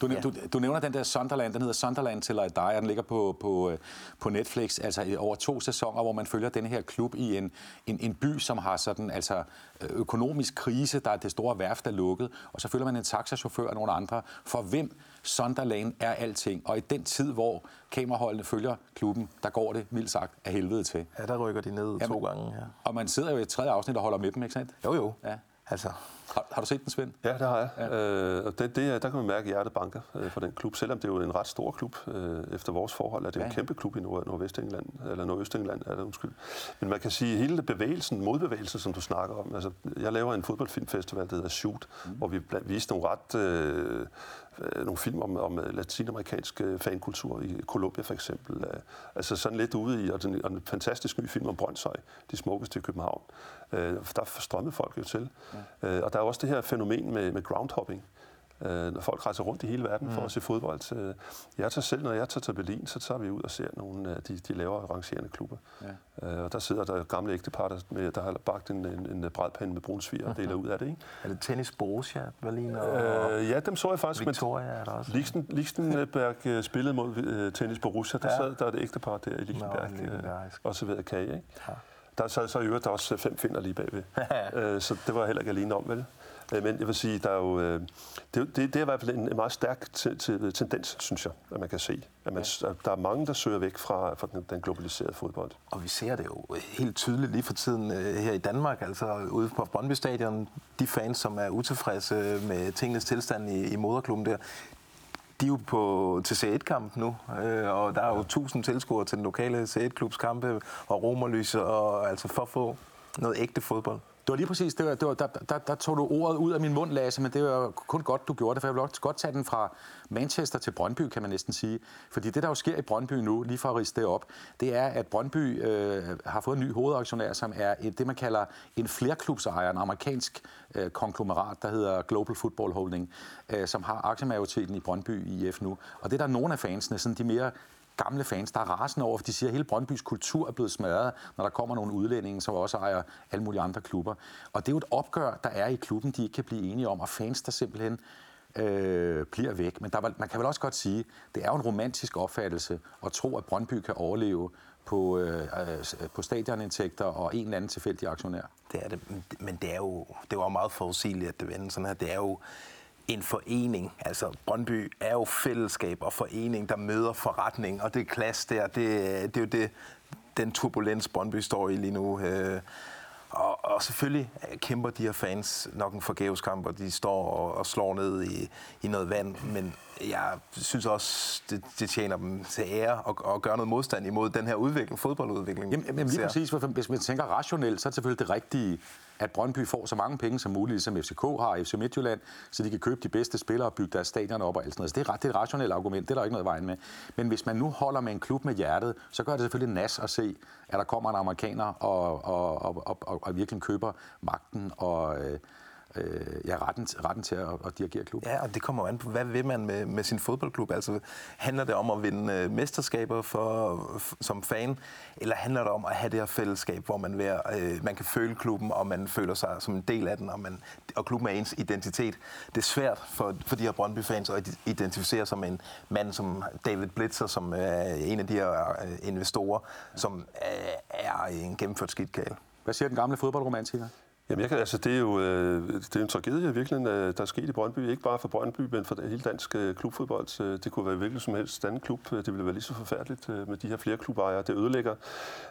du, ja. du, du nævner den der Sunderland, den hedder Sunderland til I Die, og den ligger på, på, øh, på Netflix, altså over to sæsoner, hvor man følger den her klub i en, en, en by, som har sådan altså økonomisk krise, der er det store værft er lukket, og så følger man en taxachauffør og nogle andre, for hvem Sunderland er alting. Og i den tid, hvor kameraholdene følger klubben, der går det, mildt sagt, af helvede til. Ja, der rykker de ned Jamen, to gange. Ja. Og man sidder jo i et tredje afsnit og holder med dem, ikke sandt? Jo, jo. Ja. Altså, har, har du set den, Svend? Ja, det har jeg. Ja. Øh, og det, det, der kan man mærke, at hjertet banker øh, for den klub. Selvom det er jo en ret stor klub, øh, efter vores forhold, er det ja. en kæmpe klub i Nord- Nordvestengland, eller Nordøstengland, er det undskyld. Men man kan sige, at hele bevægelsen, modbevægelsen, som du snakker om, altså, jeg laver en fodboldfilmfestival, der hedder Shoot, mm. hvor vi viste nogle ret øh, øh, nogle film om, om latinamerikansk øh, fankultur i Colombia for eksempel. Øh, altså sådan lidt ude i, og, den, og en fantastisk ny film om Brøndshøj, de smukkeste i København. Øh, der strømmede folk jo til. Ja. Øh, og der er også det her fænomen med, med groundhopping øh, når folk rejser rundt i hele verden mm. for at se fodbold. Så jeg tager selv, når jeg tager til Berlin, så tager vi ud og ser nogle af de, de lavere rangerende klubber. Ja. Øh, og der sidder der gamle ægtepar, der, med, der har bagt en, en, en brædpande med brun svir og deler ud af det. Ikke? Er det tennis Borussia, Berlin? Og øh, ja, dem så jeg faktisk. Victoria er der også. Lichten, Lichtenberg øh, spillede mod uh, tennis Borussia. Der ja. sad der er et ægtepar der i Lichtenberg, Nå, og serverede kage. Ikke? Ja. Der sad så i øvrigt også fem finder lige bagved. uh, [laughs] så det var heller ikke alene om, vel? Øh, men jeg vil sige, der er jo, øh, det, det, det er i hvert fald en, meget stærk tendens, synes jeg, at man kan se. At man, ja. der er mange, der søger væk fra, fra den, den globaliserede fodbold. Og vi ser det jo helt tydeligt lige for tiden øh, her i Danmark, altså ude på Brøndby Stadion. De fans, som er utilfredse med tingens tilstand i, i moderklubben der, de er jo på, til C1-kamp nu, øh, og der er jo tusind tilskuere til den lokale C1-klubs kampe, og romerlys, og altså for at få noget ægte fodbold. Det var lige præcis, det var, det var, der, der, der tog du ordet ud af min mund, Lasse, men det var kun godt, du gjorde det, for jeg vil godt tage den fra Manchester til Brøndby, kan man næsten sige. Fordi det, der jo sker i Brøndby nu, lige for at riste det op, det er, at Brøndby øh, har fået en ny hovedaktionær, som er et, det, man kalder en flerklubsejer, en amerikansk øh, konglomerat, der hedder Global Football Holding, øh, som har aktiemajoriteten i Brøndby IF nu. Og det er der nogle af fansene, sådan de mere gamle fans, der er rasende over, for de siger, at hele Brøndbys kultur er blevet smadret, når der kommer nogle udlændinge, som også ejer alle mulige andre klubber. Og det er jo et opgør, der er i klubben, de ikke kan blive enige om, og fans, der simpelthen øh, bliver væk. Men der, man kan vel også godt sige, det er jo en romantisk opfattelse at tro, at Brøndby kan overleve på, øh, øh, øh på stadionindtægter og en eller anden tilfældig aktionær. Det er det, men det er jo det var meget forudsigeligt, at det vender sådan her. Det er jo en forening. Altså Brøndby er jo fællesskab og forening, der møder forretning, og det klasse der, det, det er jo det, den turbulens, Brøndby står i lige nu. Øh, og, og selvfølgelig kæmper de her fans nok en forgæveskamp, og de står og, og slår ned i, i noget vand, men jeg synes også, det, det tjener dem til ære at, at gøre noget modstand imod den her udvikling, fodboldudvikling. Jamen, jamen lige præcis, hvis man tænker rationelt, så er det selvfølgelig det rigtige at Brøndby får så mange penge som muligt, ligesom som FCK har FC Midtjylland, så de kan købe de bedste spillere og bygge deres stadion op og alt sådan noget. Så det er, ret, det er et rationelt argument, det er der ikke noget vejen med. Men hvis man nu holder med en klub med hjertet, så gør det selvfølgelig nas at se, at der kommer en amerikaner og, og, og, og, og, og virkelig køber magten og, øh, øh, ja, retten, retten til at, at dirigere klubben. Ja, og det kommer an på, hvad vil man med, med sin fodboldklub? Altså, handler det om at vinde øh, mesterskaber for, for, som fan, eller handler det om at have det her fællesskab, hvor man, ved, øh, man kan føle klubben, og man føler sig som en del af den, og, man, og klubben er ens identitet? Det er svært for, for de her Brøndby-fans at identificere sig med en mand som David Blitzer, som er en af de her øh, investorer, som er en gennemført skidtkale. Hvad siger den gamle fodboldromantiker? Jamen, jeg kan, altså, det er jo øh, det er en tragedie virkelig, øh, der er sket i Brøndby. Ikke bare for Brøndby, men for hele dansk øh, klubfodbold. Øh, det kunne være hvilket som helst anden klub. Øh, det ville være lige så forfærdeligt med de her flere klubejere. Det ødelægger.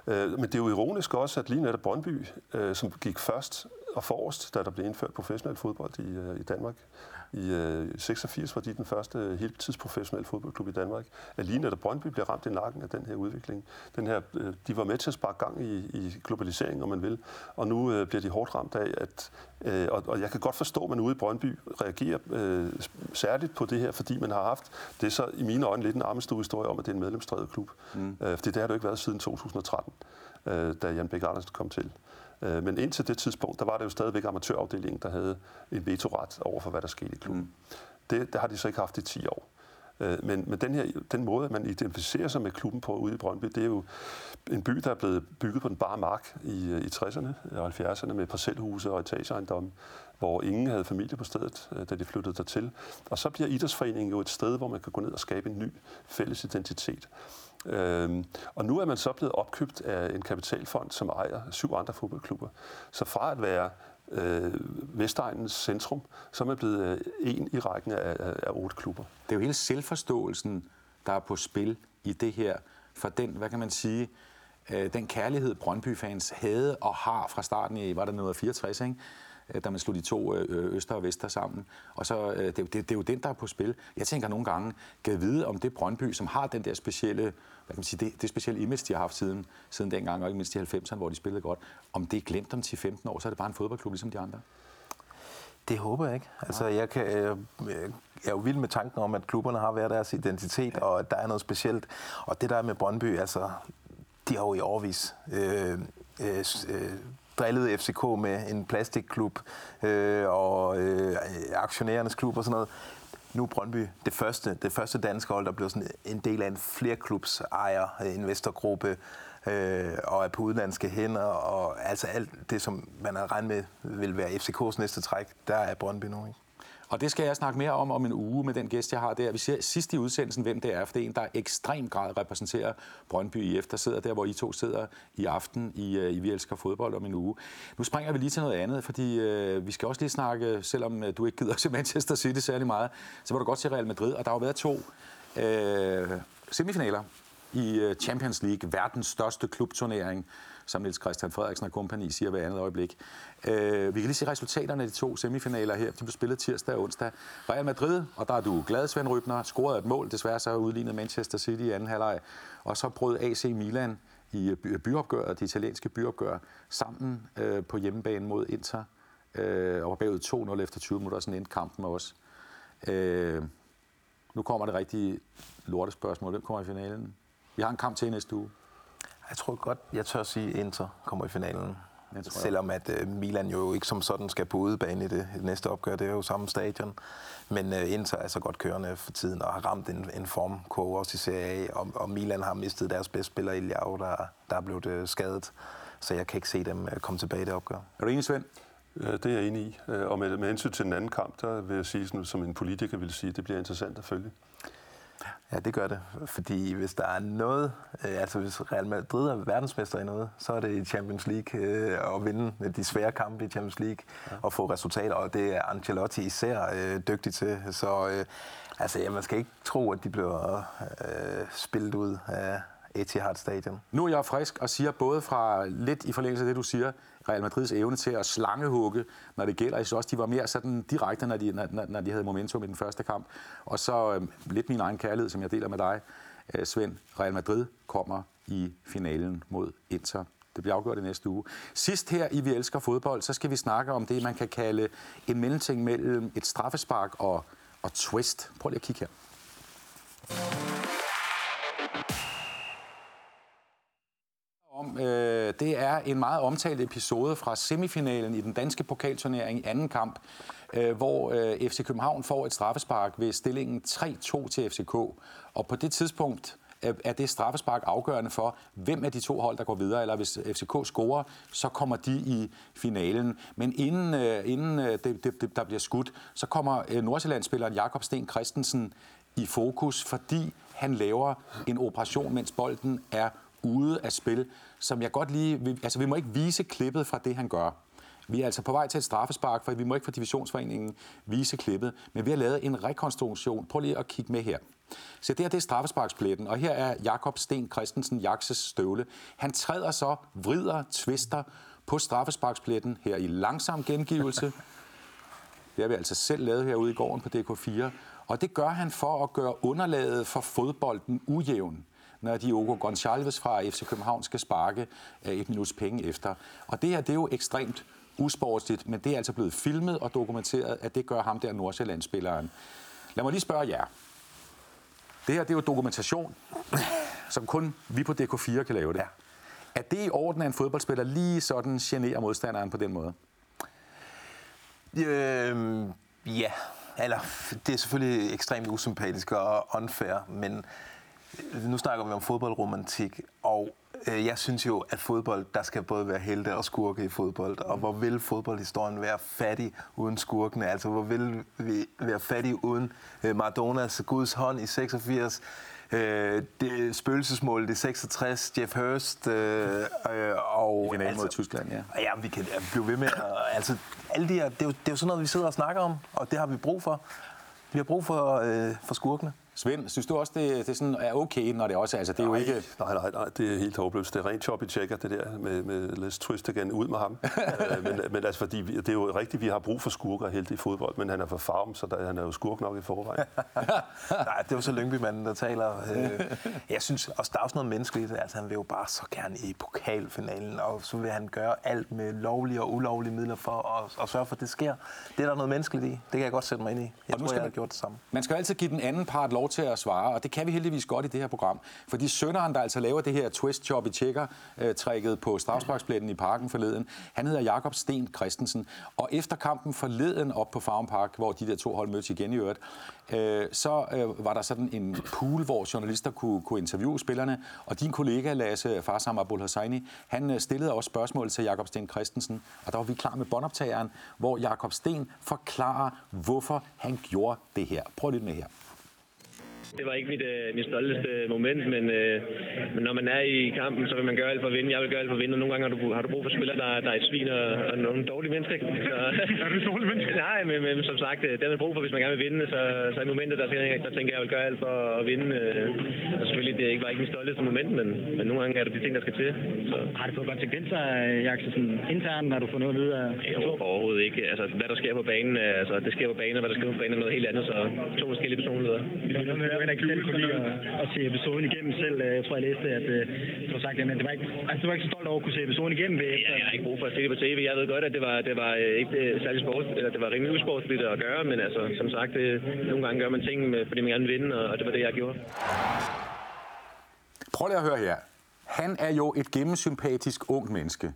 Men det er jo ironisk også, at lige netop Brøndby, som gik først og forrest, da der blev indført professionel fodbold i, i Danmark, i øh, 86 var de den første heltidsprofessionelle fodboldklub i Danmark. Alene da Brøndby blev ramt i nakken af den her udvikling. Den her, øh, de var med til at sparke gang i, i globalisering, om man vil. Og nu øh, bliver de hårdt ramt af, at... Øh, og, og jeg kan godt forstå, at man ude i Brøndby reagerer øh, særligt på det her, fordi man har haft... Det er så i mine øjne lidt en armestue-historie om, at det er en medlemsdrevet klub. Mm. Øh, fordi det har det jo ikke været siden 2013, øh, da Jan Bæk Andersen kom til. Øh, men indtil det tidspunkt, der var det jo stadigvæk amatørafdelingen, der havde en vetoret over for, hvad der skete i klubben. Mm. Det, det har de så ikke haft i 10 år. Øh, men, men den, her, den måde, man identificerer sig med klubben på ude i Brøndby, det er jo en by, der er blevet bygget på den bare mark i, i 60'erne og 70'erne med parcelhuse og etageejendomme. hvor ingen havde familie på stedet, øh, da de flyttede dertil. Og så bliver idrætsforeningen jo et sted, hvor man kan gå ned og skabe en ny fælles identitet. Øhm, og nu er man så blevet opkøbt af en kapitalfond, som ejer syv andre fodboldklubber. Så fra at være øh, Vestegnens centrum, så er man blevet øh, en i rækken af, af, otte klubber. Det er jo hele selvforståelsen, der er på spil i det her. For den, hvad kan man sige, øh, den kærlighed Brøndby-fans havde og har fra starten i, var der noget af 64, ikke? Øh, da man slog de to øh, øster og vester sammen. Og så, øh, det, det, det er jo den, der er på spil. Jeg tænker nogle gange, kan vide om det Brøndby, som har den der specielle, hvad kan man sige, det, det specielle image, de har haft siden, siden dengang, og ikke mindst i 90'erne, hvor de spillede godt, om det er glemt om 10-15 år, så er det bare en fodboldklub ligesom de andre. Det håber jeg ikke. Altså, jeg, kan, jeg, jeg er jo vild med tanken om, at klubberne har hver deres identitet, og at der er noget specielt. Og det der med Brøndby, altså, de har jo i årvis øh, øh, øh drillede FCK med en plastikklub øh, og øh, aktionærernes klub og sådan noget. Nu er Brøndby det første, det første danske hold, der blev sådan en del af en flerklubs ejer, øh, investorgruppe, øh, og er på udenlandske hænder, og altså alt det, som man har regnet med vil være FCK's næste træk, der er Brøndby nu. Ikke? Og det skal jeg snakke mere om om en uge med den gæst, jeg har der. Vi ser sidst i udsendelsen, hvem det er, for det er en, der ekstrem grad repræsenterer Brøndby IF, der sidder der, hvor I to sidder i aften i, øh, i Vi Elsker Fodbold om en uge. Nu springer vi lige til noget andet, fordi øh, vi skal også lige snakke, selvom øh, du ikke gider til [laughs] Manchester City særlig meget, så var du godt til Real Madrid, og der har jo været to øh, semifinaler i øh, Champions League, verdens største klubturnering, som Niels Christian Frederiksen og kompagni siger hver andet øjeblik. Øh, vi kan lige se resultaterne af de to semifinaler her. De blev spillet tirsdag og onsdag. Real Madrid, og der er du glad, Svend Rybner, scorede et mål. Desværre så udlignet Manchester City i anden halvleg. Og så brød AC Milan i byopgøret, de italienske byopgør, sammen øh, på hjemmebane mod Inter. Øh, og var bagud 2-0 efter 20 minutter, sådan endte kampen også. Øh, nu kommer det rigtige lortespørgsmål. Hvem kommer i finalen? Vi har en kamp til næste uge. Jeg tror godt, jeg tør sige, at Inter kommer i finalen. Jeg tror, Selvom at uh, Milan jo ikke som sådan skal på udebane i det, næste opgør, det er jo samme stadion. Men uh, Inter er så godt kørende for tiden og har ramt en, en formkurve også i Serie A, og, og Milan har mistet deres bedste spiller i Liao, der, der er blevet uh, skadet. Så jeg kan ikke se dem uh, komme tilbage i det opgør. Er du enig, Svend? Det er jeg enig i. Og med, med hensyn til den anden kamp, der vil jeg sige, som en politiker vil sige, det bliver interessant at følge. Ja, det gør det. Fordi hvis der er noget, øh, altså hvis Real Madrid er verdensmester i noget, så er det i Champions League øh, at vinde de svære kampe i Champions League ja. og få resultater, og det er Ancelotti især øh, dygtig til. Så øh, altså, ja, man skal ikke tro, at de bliver øh, spillet ud af Etihad Stadion. Nu er jeg frisk og siger både fra lidt i forlængelse af det, du siger, Real Madrids evne til at slangehugge, når det gælder. Jeg synes også, de var mere sådan direkte, når de, når, når de havde momentum i den første kamp. Og så øh, lidt min egen kærlighed, som jeg deler med dig, øh, Svend. Real Madrid kommer i finalen mod Inter. Det bliver afgjort i næste uge. Sidst her i Vi Elsker Fodbold, så skal vi snakke om det, man kan kalde en mellemting mellem et straffespark og, og twist. Prøv lige at kigge her. om, øh, Øh, det er en meget omtalt episode fra semifinalen i den danske pokalturnering i anden kamp, øh, hvor øh, FC København får et straffespark ved stillingen 3-2 til FCK. Og på det tidspunkt øh, er det straffespark afgørende for, hvem af de to hold, der går videre, eller hvis FCK scorer, så kommer de i finalen. Men inden, øh, inden det, det, der bliver skudt, så kommer Nordsjællandsspilleren Jakob Sten Christensen i fokus, fordi han laver en operation, mens bolden er ude af spil, som jeg godt lige... Altså, vi må ikke vise klippet fra det, han gør. Vi er altså på vej til et straffespark, for vi må ikke fra divisionsforeningen vise klippet, men vi har lavet en rekonstruktion. Prøv lige at kigge med her. Så det her det er straffesparkspletten, og her er Jakob Sten Christensen, Jakses støvle. Han træder så, vrider, twister på straffesparkspletten her i langsom gengivelse. Det har vi altså selv lavet herude i gården på DK4. Og det gør han for at gøre underlaget for fodbolden ujævn når Diogo Gonçalves fra FC København skal sparke øh, et minuts penge efter. Og det her, det er jo ekstremt usportsligt, men det er altså blevet filmet og dokumenteret, at det gør ham der Nordsjælland-spilleren. Lad mig lige spørge jer. Det her, det er jo dokumentation, som kun vi på DK4 kan lave det. Ja. Er det i orden, at en fodboldspiller lige sådan generer modstanderen på den måde? Øhm, ja, eller det er selvfølgelig ekstremt usympatisk og unfair, men nu snakker vi om fodboldromantik, og øh, jeg synes jo, at fodbold, der skal både være helte og skurke i fodbold. Og hvor vil fodboldhistorien være fattig uden skurkene? Altså, hvor vil vi være fattig uden øh, Maradonas Guds hånd i 86? Øh, det, spøgelsesmål i 66, Jeff Hurst øh, øh, og... I finalen mod Tyskland, ja. Ja, vi kan ja, blive ved med at... Altså, alle de her, det, er jo, det er jo sådan noget, vi sidder og snakker om, og det har vi brug for. Vi har brug for, øh, for skurkene. Svend, synes du også, det, det sådan er okay, når det også altså, det er jo nej, ikke... Nej, nej, nej, det er helt håbløst. Det er rent choppy checker, det der med, med Les Twist igen. Ud med ham. [laughs] Øh, men, men altså, fordi vi, det er jo rigtigt, vi har brug for skurker helt i fodbold, men han er for farm, så der, han er jo skurk nok i forvejen. [laughs] Nej, det er jo så Lyngby-manden, der taler. Øh, jeg synes også, der er også noget menneskeligt. Altså, han vil jo bare så gerne i pokalfinalen, og så vil han gøre alt med lovlige og ulovlige midler for at, at sørge for, at det sker. Det er der noget menneskeligt i. Det kan jeg godt sætte mig ind i. Jeg Og tror, skal jeg har man- gjort det samme. Man skal jo altid give den anden part lov til at svare, og det kan vi heldigvis godt i det her program. Fordi sønderen, der altså laver det her twist chop i tjekker trækket på strafsparkspletten i parken forleden, han hedder Jakob Sten Christensen. Og efter kampen forleden op på Farm Park, hvor de der to hold mødtes igen i øvrigt, øh, så øh, var der sådan en pool, hvor journalister kunne, kunne interviewe spillerne. Og din kollega Lasse Farsam Abul Hosseini, han øh, stillede også spørgsmål til Jakob Sten Christensen. Og der var vi klar med båndoptageren, hvor Jakob Sten forklarer, hvorfor han gjorde det her. Prøv lidt med her. Det var ikke mit, øh, mit stolteste moment, men, øh, men når man er i kampen, så vil man gøre alt for at vinde. Jeg vil gøre alt for at vinde, og nogle gange har du, har du brug for spillere, der, der er et svin og, og nogle dårlige mennesker. Så, [laughs] er du dårlig menneske? [laughs] Nej, men, men som sagt, øh, det har man brug for, hvis man gerne vil vinde. Så, så i momentet, der, der tænker jeg, at jeg vil gøre alt for at vinde. øh, Og selvfølgelig, det ikke var ikke mit stolteste moment, men, men nogle gange er det de ting, der skal til. Så. Har du fået konsekvenser, Jakob, sådan internt, når du får noget at vide af Jo, overhovedet ikke. Altså, hvad der sker på banen, øh, altså, det sker på banen, og hvad der sker på banen er noget helt andet, så to forskellige personligheder. Det heller ikke selv kunne lide at, at se episoden igennem selv. Jeg tror, jeg læste, at øh, du har sagt, at det var ikke, altså, du var ikke så stolt over at kunne se episoden igennem ved Ja, jeg har ikke brug for at se det på tv. Jeg ved godt, at det var, det var øh, ikke øh, særlig sport, eller det var rimelig usportsligt at gøre, men altså, som sagt, det, nogle gange gør man ting, med, fordi man gerne vil vinde, og det var det, jeg gjorde. Prøv lige at høre her. Han er jo et gennemsympatisk ungt menneske,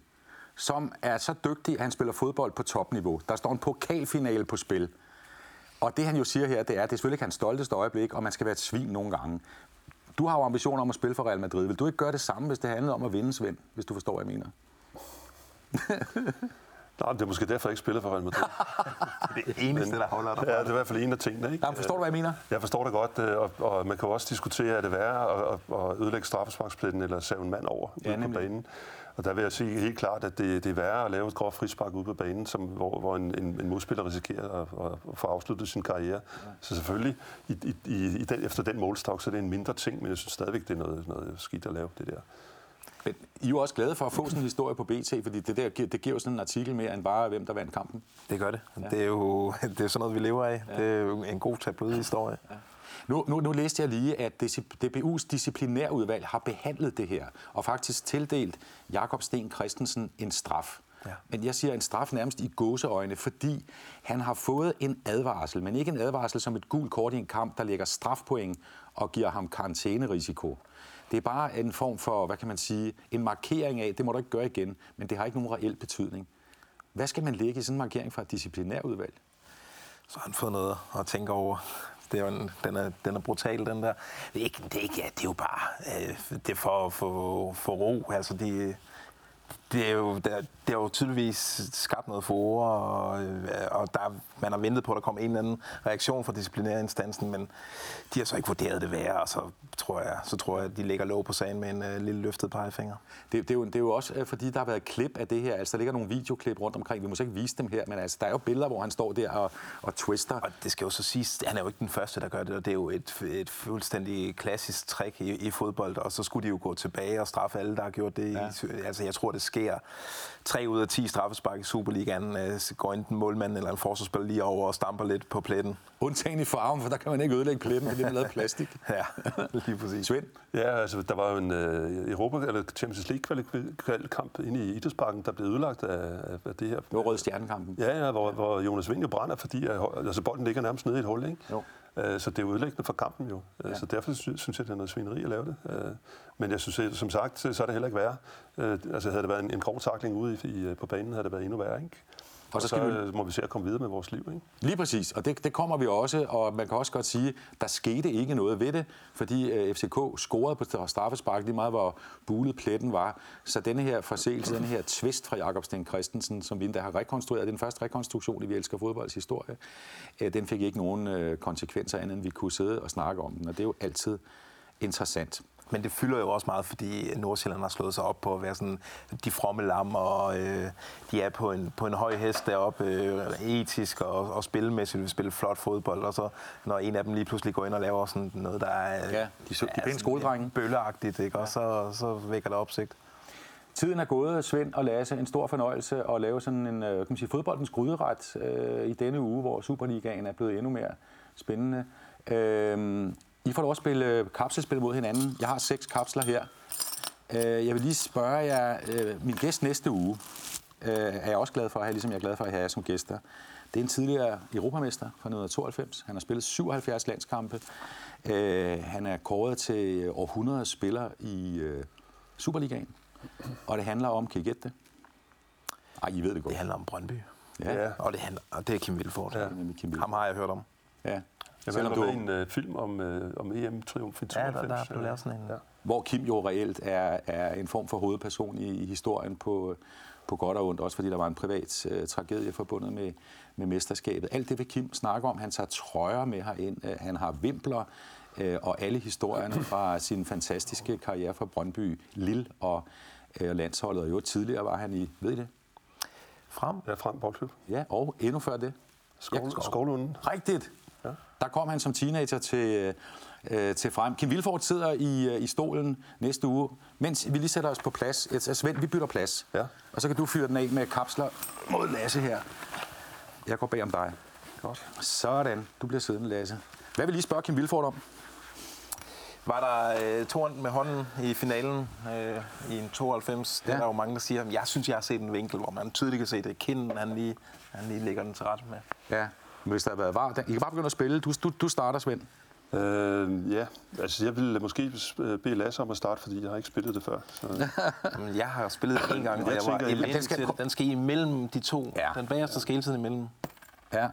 som er så dygtig, at han spiller fodbold på topniveau. Der står en pokalfinale på spil. Og det han jo siger her, det er, at det er selvfølgelig ikke hans stolteste øjeblik, og man skal være et svin nogle gange. Du har jo ambitioner om at spille for Real Madrid. Vil du ikke gøre det samme, hvis det handlede om at vinde, Svend? Hvis du forstår, hvad jeg mener. [laughs] Nej, det er måske derfor, jeg ikke spiller for Real Madrid. [laughs] Det eneste, der holder dig. Ja, det er i hvert fald en af tingene. Ikke? Jamen, forstår du, hvad jeg mener? Jeg forstår det godt, øh, og, og man kan jo også diskutere, er det værre at, at, ødelægge straffesparkspletten eller save en mand over Ja, ude på banen. Og der vil jeg sige helt klart, at det, det er værre at lave et groft frispark ude på banen, som, hvor, hvor en, en, en modspiller risikerer at, at, få afsluttet sin karriere. Ja. Så selvfølgelig, i, i, i, i den, efter den målstok, så er det en mindre ting, men jeg synes stadigvæk, det er noget, noget skidt at lave, det der. Men I er jo også glade for at få sådan en historie på BT, fordi det, der, giver- det giver jo sådan en artikel mere end bare, hvem der vandt kampen. Det gør det. Det er jo [laughs] det er sådan noget, vi lever af. Det er jo en god tabloid-historie. Nu, nu, nu læste jeg lige, at DBU's disciplinærudvalg har behandlet det her, og faktisk tildelt Jakob Sten Christensen en straf. Ja. Men jeg siger en straf nærmest i gåseøjne, fordi han har fået en advarsel, men ikke en advarsel som et gult kort i en kamp, der lægger strafpoint og giver ham karantænerisiko. Det er bare en form for, hvad kan man sige, en markering af, det må du ikke gøre igen, men det har ikke nogen reel betydning. Hvad skal man lægge i sådan en markering fra et disciplinærudvalg? Så har han fået noget at tænke over. Det er jo en, den, er, den er brutal, den der. Det er, ikke, det er, ikke, det er jo bare øh, det er for at få ro. Altså, de, det er jo, der, det er jo tydeligvis skabt noget for og, øh, og der, man har ventet på, at der kom en eller anden reaktion fra disciplinærinstansen, men de har så ikke vurderet det værre, og så tror jeg, så tror jeg at de lægger låg på sagen med en øh, lille løftet pegefinger. Det, det, er jo, det er jo også, øh, fordi der har været klip af det her. Altså, der ligger nogle videoklip rundt omkring. Vi må så ikke vise dem her, men altså, der er jo billeder, hvor han står der og, og twister. Og det skal jo så siges, han er jo ikke den første, der gør det, og det er jo et, et fuldstændig klassisk trick i, i fodbold, og så skulle de jo gå tilbage og straffe alle, der har gjort det. Ja. I, altså, jeg tror, det sker tre ud af 10 straffespark i Superligaen, øh, går enten målmanden eller en forsvarsspiller lige over og stamper lidt på pletten. Undtagen i farven, for der kan man ikke ødelægge pletten, fordi det er lavet plastik. [laughs] Ja, lige præcis. Svend, Ja, altså, der var jo en uh, Europa, eller Champions League-kamp inde i Idrætsparken, der blev ødelagt af, af- det her. det var Røde Stjernekampen. Ja, ja hvor, hvor Jonas Vind jo brænder, fordi altså, bolden ligger nærmest nede i et hul, ikke? Jo. Øh, Så det er jo ødelæggende for kampen jo. Ja. Ja. Så derfor sy- synes jeg, det er noget svineri at lave det. Øh, Men jeg synes, som sagt, så er det heller ikke værre. Øh, Altså havde det været en, en grov takling ude i, på banen, havde det været endnu værre, ikke? Og så, skal vi- så må vi se at komme videre med vores liv, ikke? Lige præcis, og det, det kommer vi også, og man kan også godt sige, der skete ikke noget ved det, fordi øh, FCK scorede på straffespark lige meget, hvor bulet pletten var. Så denne her forseelse, denne her twist fra Jakob Sten Christensen, som vi endda har rekonstrueret, er den første rekonstruktion i Vi Elsker Fodbolds historie, øh, den fik ikke nogen øh, konsekvenser andet, end vi kunne sidde og snakke om den, og det er jo altid interessant. Men det fylder jo også meget, fordi Nordsjælland har slået sig op på at være sådan de fromme lam, og øh, de er på en, på en høj hest deroppe, øh, etisk og, og spilmæssigt, vil spille flot fodbold, og så når en af dem lige pludselig går ind og laver sådan noget, der er, Ja, de så- de er bølleagtigt, ikke? og så, så vækker det opsigt. Tiden er gået, Svend og Lasse. En stor fornøjelse at lave sådan en øh, kan man sige, fodboldens gryderet øh, i denne uge, hvor Superligaen er blevet endnu mere spændende. Øh, I får lov at spille øh, kapselspil mod hinanden. Jeg har seks kapsler her. Øh, jeg vil lige spørge jer, øh, min gæst næste uge er jeg også glad for at have, ligesom jeg er glad for at have jer som gæster. Det er en tidligere europamester fra 1992. Han har spillet 77 landskampe. Han er kåret til århundredets spiller i Superligaen. Og det handler om, kan I gætte det? Ej, I ved det godt. Det handler om Brøndby. Ja. Ja. Og det, handler, og det er Kim Vilfort. Kim Vilfort. Ham har jeg hørt om. ja. Jeg Selvom var du, med en øh, film om, øh, om EM-triumf i Ja, der, 92. der blev lavet sådan en. Ja. hvor Kim jo reelt er, er en form for hovedperson i, i historien på, på godt og ondt, også fordi der var en privat øh, tragedie forbundet med, med mesterskabet. Alt det vil Kim snakke om. Han tager trøjer med herind. Øh, han har vimpler øh, og alle historierne [clears throat] fra sin fantastiske karriere fra Brøndby, Lille og øh, landsholdet. Og jo tidligere var han i, ved I det? Frem. Ja, frem boldklub. Ja, og endnu før det. Skål, Ja, Skovlunden. Rigtigt. Der kom han som teenager til, øh, til frem. Kim Vilfort sidder i, øh, i stolen næste uge, mens vi lige sætter os på plads. Altså, Svend, vi bytter plads. Ja. Og så kan du fyre den af med kapsler mod Lasse her. Jeg går bag om dig. Godt. Sådan. Du bliver siddende, Lasse. Hvad vil I spørge Kim Vilfort om? Var der øh, toren med hånden i finalen øh, i en 92? Det Ja. er der jo mange, der siger. Jeg synes, jeg har set en vinkel, hvor man tydeligt kan se det. Kinden, han lige, han lige lægger den til ret med. Ja. Hvis der har været var, I kan bare begynde at spille. Du, du, du starter, Svend. Øh, ja, altså jeg ville måske bede Lasse om at starte, fordi jeg har ikke spillet det før. Så, [laughs] Men jeg har spillet det en gang, og Jeg jeg var tænker, elendig den skal-. Den skal imellem de to. Ja. Den bagerste skal hele tiden imellem. Ja.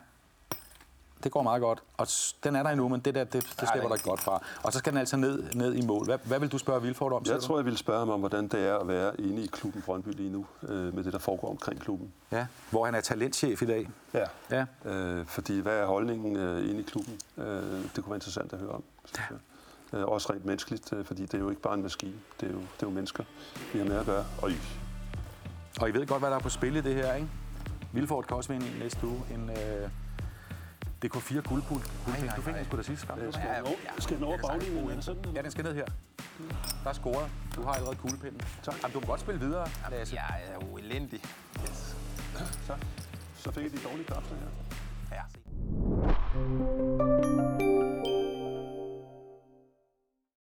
Det går meget godt. Og den er der endnu, men det der, det, det slipper der godt fra. Og så skal den altså ned, ned i mål. Hvad, hvad vil du spørge Vilfort om? jeg tror, jeg ville spørge ham om, hvordan det er at være inde i klubben Brøndby lige nu, øh, med det, der foregår omkring klubben. Ja, hvor han er talentchef i dag. Ja. Ja. Øh, fordi hvad er holdningen øh, inde i klubben? Øh, det kunne være interessant at høre om. jeg. Øh, også rent menneskeligt, øh, fordi det er jo ikke bare en maskine. Det er jo, det er jo mennesker, vi har med at gøre. Og Og I ved godt, hvad der er på spil i det her, ikke? Vilfort kan også vinde en næste uge. En øh, DK4 guldpul. guldpul. Du fik den sgu da sidste gang. skal den over baglinjen? eller sådan? Ja, den skal ned her. Der er scoret. Du har allerede kuglepinden. Jamen, du må godt spille videre, Lasse. Jeg er jo elendig. Yes. Så, så fik jeg de dårlige kræfter her. Ja.